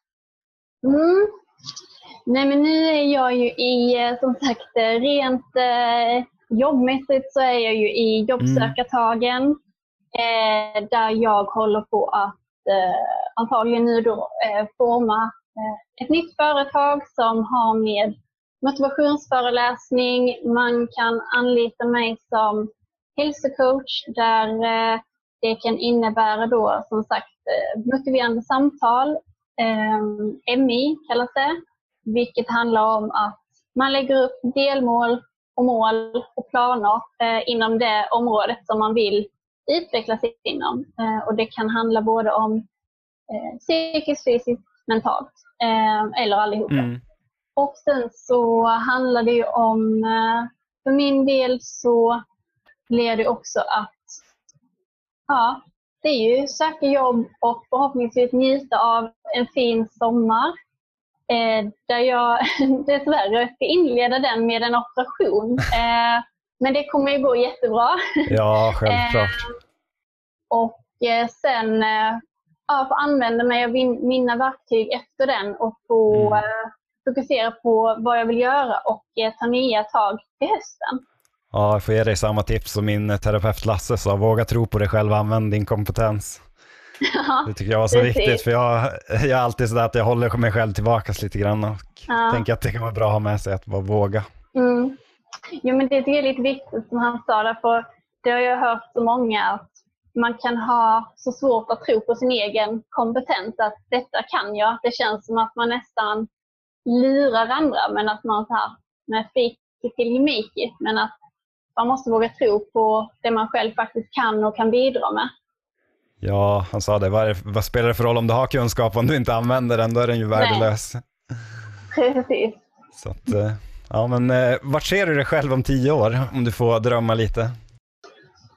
Mm. Nej men nu är jag ju i, eh, som sagt, eh, rent eh, jobbmässigt så är jag ju i jobbsökartagen. Eh, där jag håller på att eh, antagligen nu då eh, forma ett nytt företag som har med motivationsföreläsning. Man kan anlita mig som hälsocoach där det kan innebära då som sagt motiverande samtal. MI kallas det, vilket handlar om att man lägger upp delmål och mål och planer eh, inom det området som man vill utveckla sig inom. Eh, och det kan handla både om eh, psykiskt, fysiskt, mentalt eller allihopa. Mm. Och sen så handlar det ju om, för min del så blir det också att ja, det är ju söka jobb och förhoppningsvis njuta av en fin sommar eh, där jag dessvärre ska inleda den med en operation. Eh, men det kommer ju gå jättebra. Ja, självklart. eh, och eh, sen eh, ja, få använda mig av mina verktyg efter den och få mm. Eh, fokusera på vad jag vill göra och ta nya tag till hösten. Ja, jag får ge dig samma tips som min terapeut Lasse sa. Våga tro på dig själv, använd din kompetens. Det tycker jag var så precis. viktigt, för jag, jag är alltid sådär att jag håller mig själv tillbaka lite grann och ja. tänker att det kan vara bra att ha med sig, att bara våga. Mm. Jo, men det tycker jag är lite viktigt som han sa, därför det har jag hört så många att man kan ha så svårt att tro på sin egen kompetens, att detta kan jag. Det känns som att man nästan lurar andra, men att man så här, med fake till gemiki, men att man måste våga tro på det man själv faktiskt kan och kan bidra med. Ja, han sa det. Vad, vad, spelar det för roll om du har kunskap om du inte använder den? Då är den ju värdelös. Precis. Så att, eh, ja, men eh, vart ser du dig själv om tio år? Om du får drömma lite.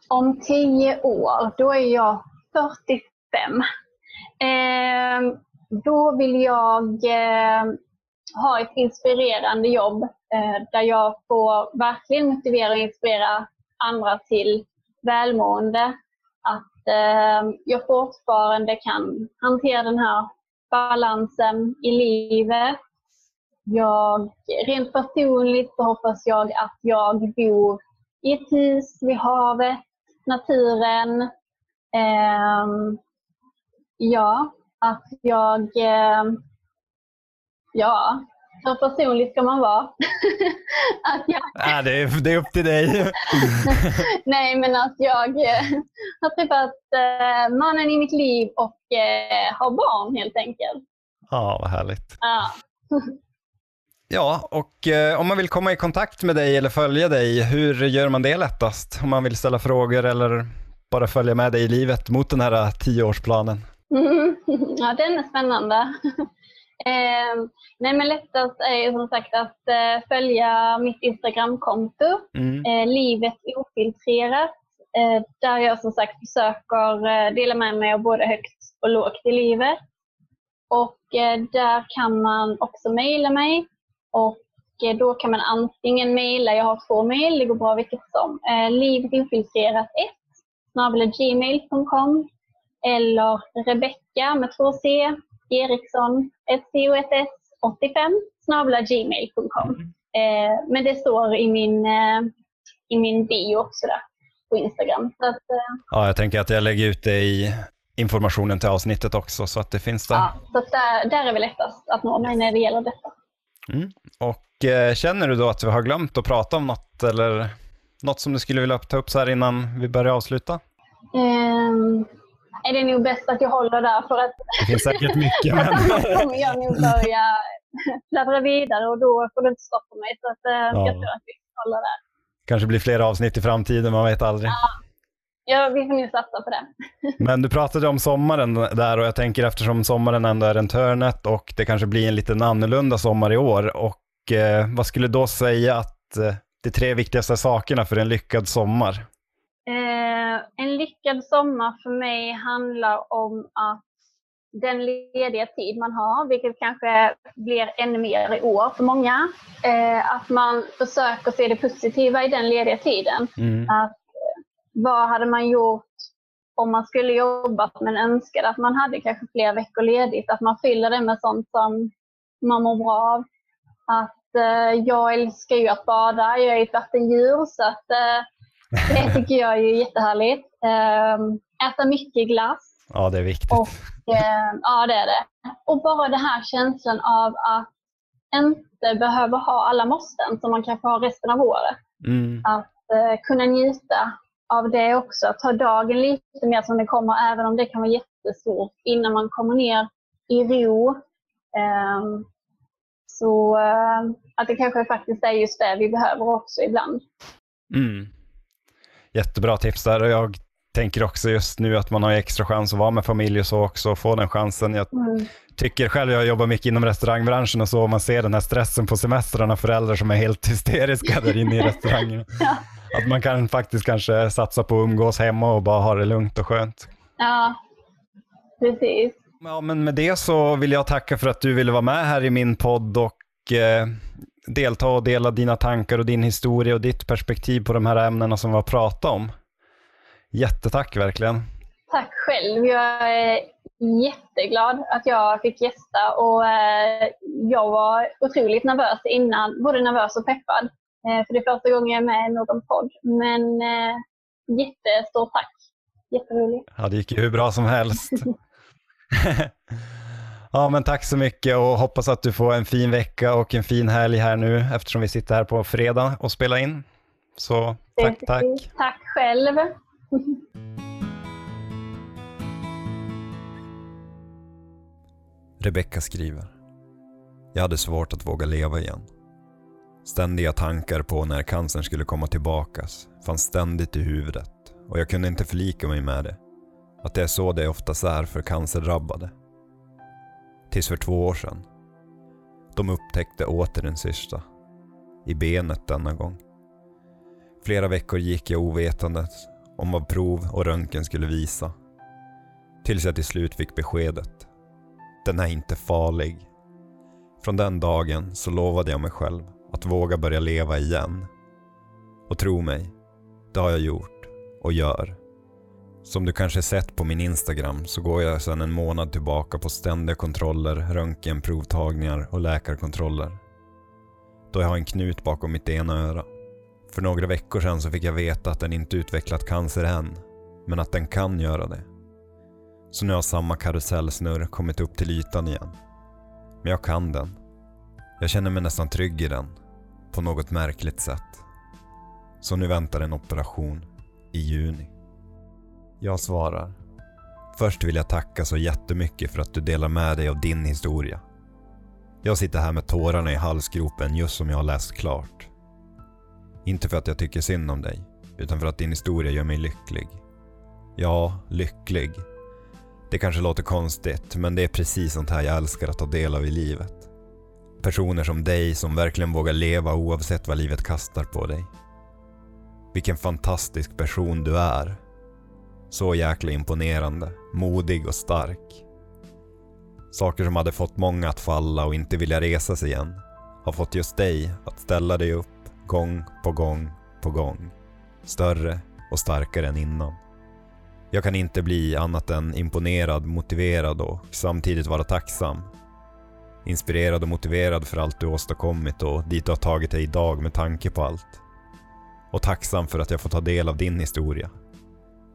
Om tio år, då är jag 45. Eh, då vill jag eh, ha ett inspirerande jobb eh, där jag får verkligen motivera och inspirera andra till välmående. Att Ehm, jag fortfarande kan hantera den här balansen i livet. Jag, rent personligt så hoppas jag att jag bor i ett hus vid havet, naturen. Eh, ja, att jag eh, Ja, hur personlig ska man vara? att jag... ja, det, är, det är upp till dig. Nej, men att jag eh, har träffat eh, mannen i mitt liv och eh, har barn helt enkelt. Ja, vad härligt. Ja. Ja, och om man vill komma i kontakt med dig eller följa dig, hur gör man det lättast? Om man vill ställa frågor eller bara följa med dig i livet mot den här tioårsplanen? Mm, ja, den är spännande. Eh, nej men lättast är som sagt att eh, följa mitt Instagramkonto, mm. eh, Livet ofiltrerat, eh, där jag som sagt försöker eh, dela med mig av både högt och lågt i livet. Och eh, där kan man också mejla mig. Och då kan man antingen mejla, jag har två mejl, det går bra vilket som, eh, livetinfiltrerat1 gmail.com eller Rebecka med två C Eriksson, SCOSS85 gmail.com. Mm. Eh, men det står i min, eh, i min bio också där på Instagram. Så att, eh, ja, jag tänker att jag lägger ut det i informationen till avsnittet också så att det finns där. Ja, så där, där är väl lättast att nå mig när det gäller detta. Mm. Och eh, känner du då att vi har glömt att prata om något eller något som du skulle vilja ta upp så här innan vi börjar avsluta? Um, är det nog bäst att jag håller där för att... Det finns säkert mycket men... Kommer jag nog börja pladdra vidare och då får du inte stoppa mig. Så att, eh, ja. jag tror att vi håller där. kanske blir fler avsnitt i framtiden, man vet aldrig. Ja. Ja, vi får nog satsa på det. Men du pratade om sommaren där och jag tänker eftersom sommaren ändå är en hörnet och det kanske blir en lite annorlunda sommar i år och eh, vad skulle du då säga att eh, de tre viktigaste sakerna för en lyckad sommar? Eh, en lyckad sommar för mig handlar om att den lediga tid man har, vilket kanske blir ännu mer i år för många, eh, att man försöker se det positiva i den lediga tiden. Mm. Att, eh, vad hade man gjort om man skulle jobbat men önskade att man hade kanske fler veckor ledigt, att man fyller det med sånt som man mår bra av. Att eh, jag älskar ju att bada, jag är ett vattendjur så att eh, det tycker jag är jättehärligt. Eh, äta mycket glass. Ja, det är viktigt. Och, eh, ja, det är det. Och bara den här känslan av att inte behöva ha alla måsten som man kanske har resten av året. Mm. Att eh, kunna njuta av det också. Ta dagen lite mer som det kommer, även om det kan vara jättestort, innan man kommer ner i ro. Eh, så eh, att det kanske faktiskt är just det vi behöver också ibland. Mm. Jättebra tips där och jag tänker också just nu att man har extra chans att vara med familj och så också, och få den chansen. Jag Mm. tycker själv, jag jobbar mycket inom restaurangbranschen och så, och man ser den här stressen på semestrarna, föräldrar som är helt hysteriska där inne i restaurangen. Ja. Att man kan faktiskt kanske satsa på att umgås hemma och bara ha det lugnt och skönt. Ja, precis. Ja, men med det så vill jag tacka för att du ville vara med här i min podd och eh, delta och dela dina tankar och din historia och ditt perspektiv på de här ämnena som vi har pratat om. Jättetack verkligen. Tack själv. Jag är jätteglad att jag fick gästa och eh, jag var otroligt nervös innan, både nervös och peppad. Eh, för det är första gången jag är med i någon podd. Men eh, jättestort tack. Jätteroligt. Ja, det gick ju hur bra som helst. ja, men tack så mycket och hoppas att du får en fin vecka och en fin helg här nu eftersom vi sitter här på fredag och spelar in. Så tack, tack. Tack själv. Rebecka skriver. Jag hade svårt att våga leva igen. Ständiga tankar på när cancern skulle komma tillbakas fanns ständigt i huvudet och jag kunde inte förlika mig med det. Att det är så det oftast är för cancerdrabbade. Tills för två år sedan. De upptäckte åter en cysta. I benet denna gång. Flera veckor gick jag ovetandes om vad prov och röntgen skulle visa. Tills jag till slut fick beskedet. Den är inte farlig. Från den dagen så lovade jag mig själv att våga börja leva igen. Och tro mig, det har jag gjort och gör. Som du kanske sett på min Instagram så går jag sedan en månad tillbaka på ständiga kontroller, röntgenprovtagningar och läkarkontroller. Då jag har en knut bakom mitt ena öra. För några veckor sedan så fick jag veta att den inte utvecklat cancer än, men att den kan göra det. Så nu har samma karusellsnurr kommit upp till ytan igen. Men jag kan den. Jag känner mig nästan trygg i den. På något märkligt sätt. Så nu väntar en operation i juni. Jag svarar. Först vill jag tacka så jättemycket för att du delar med dig av din historia. Jag sitter här med tårarna i halsgropen just som jag har läst klart. Inte för att jag tycker synd om dig, utan för att din historia gör mig lycklig. Ja, lycklig. Det kanske låter konstigt, men det är precis sånt här jag älskar att ta del av i livet. Personer som dig som verkligen vågar leva oavsett vad livet kastar på dig. Vilken fantastisk person du är. Så jäkla imponerande, modig och stark. Saker som hade fått många att falla och inte vilja resa sig igen har fått just dig att ställa dig upp gång på gång på gång. Större och starkare än innan. Jag kan inte bli annat än imponerad, motiverad och samtidigt vara tacksam. Inspirerad och motiverad för allt du åstadkommit och dit du har tagit dig idag med tanke på allt. Och tacksam för att jag får ta del av din historia.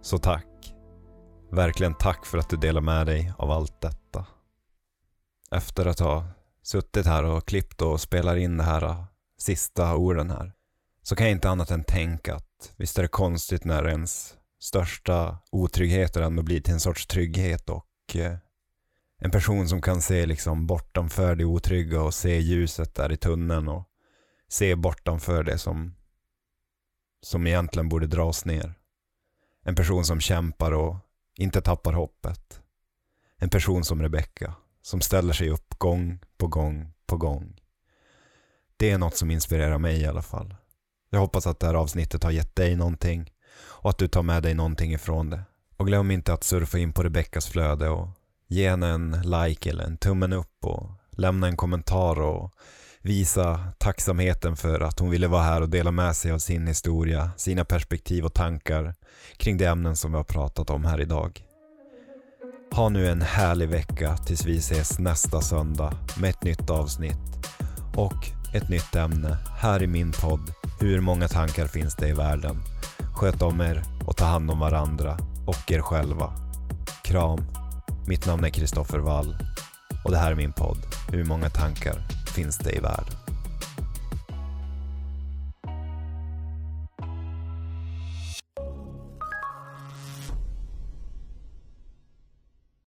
Så tack. Verkligen tack för att du delar med dig av allt detta. Efter att ha suttit här och klippt och spelar in de här äh, sista orden här så kan jag inte annat än tänka att visst är det konstigt när ens största otryggheter ändå blir till en sorts trygghet och äh, en person som kan se liksom bortanför det otrygga och se ljuset där i tunneln och se bortanför det som som egentligen borde dras ner. En person som kämpar och inte tappar hoppet. En person som Rebecka. som ställer sig upp gång på gång på gång. Det är något som inspirerar mig i alla fall. Jag hoppas att det här avsnittet har gett dig någonting och att du tar med dig någonting ifrån det. Och glöm inte att surfa in på Rebeckas flöde och ge henne en like eller en tummen upp och lämna en kommentar och visa tacksamheten för att hon ville vara här och dela med sig av sin historia, sina perspektiv och tankar kring de ämnen som vi har pratat om här idag. Ha nu en härlig vecka tills vi ses nästa söndag med ett nytt avsnitt och ett nytt ämne här i min podd Hur många tankar finns det i världen? Sköt om er och ta hand om varandra och er själva. Kram. Mitt namn är Kristoffer Wall och det här är min podd Hur många tankar finns det i världen?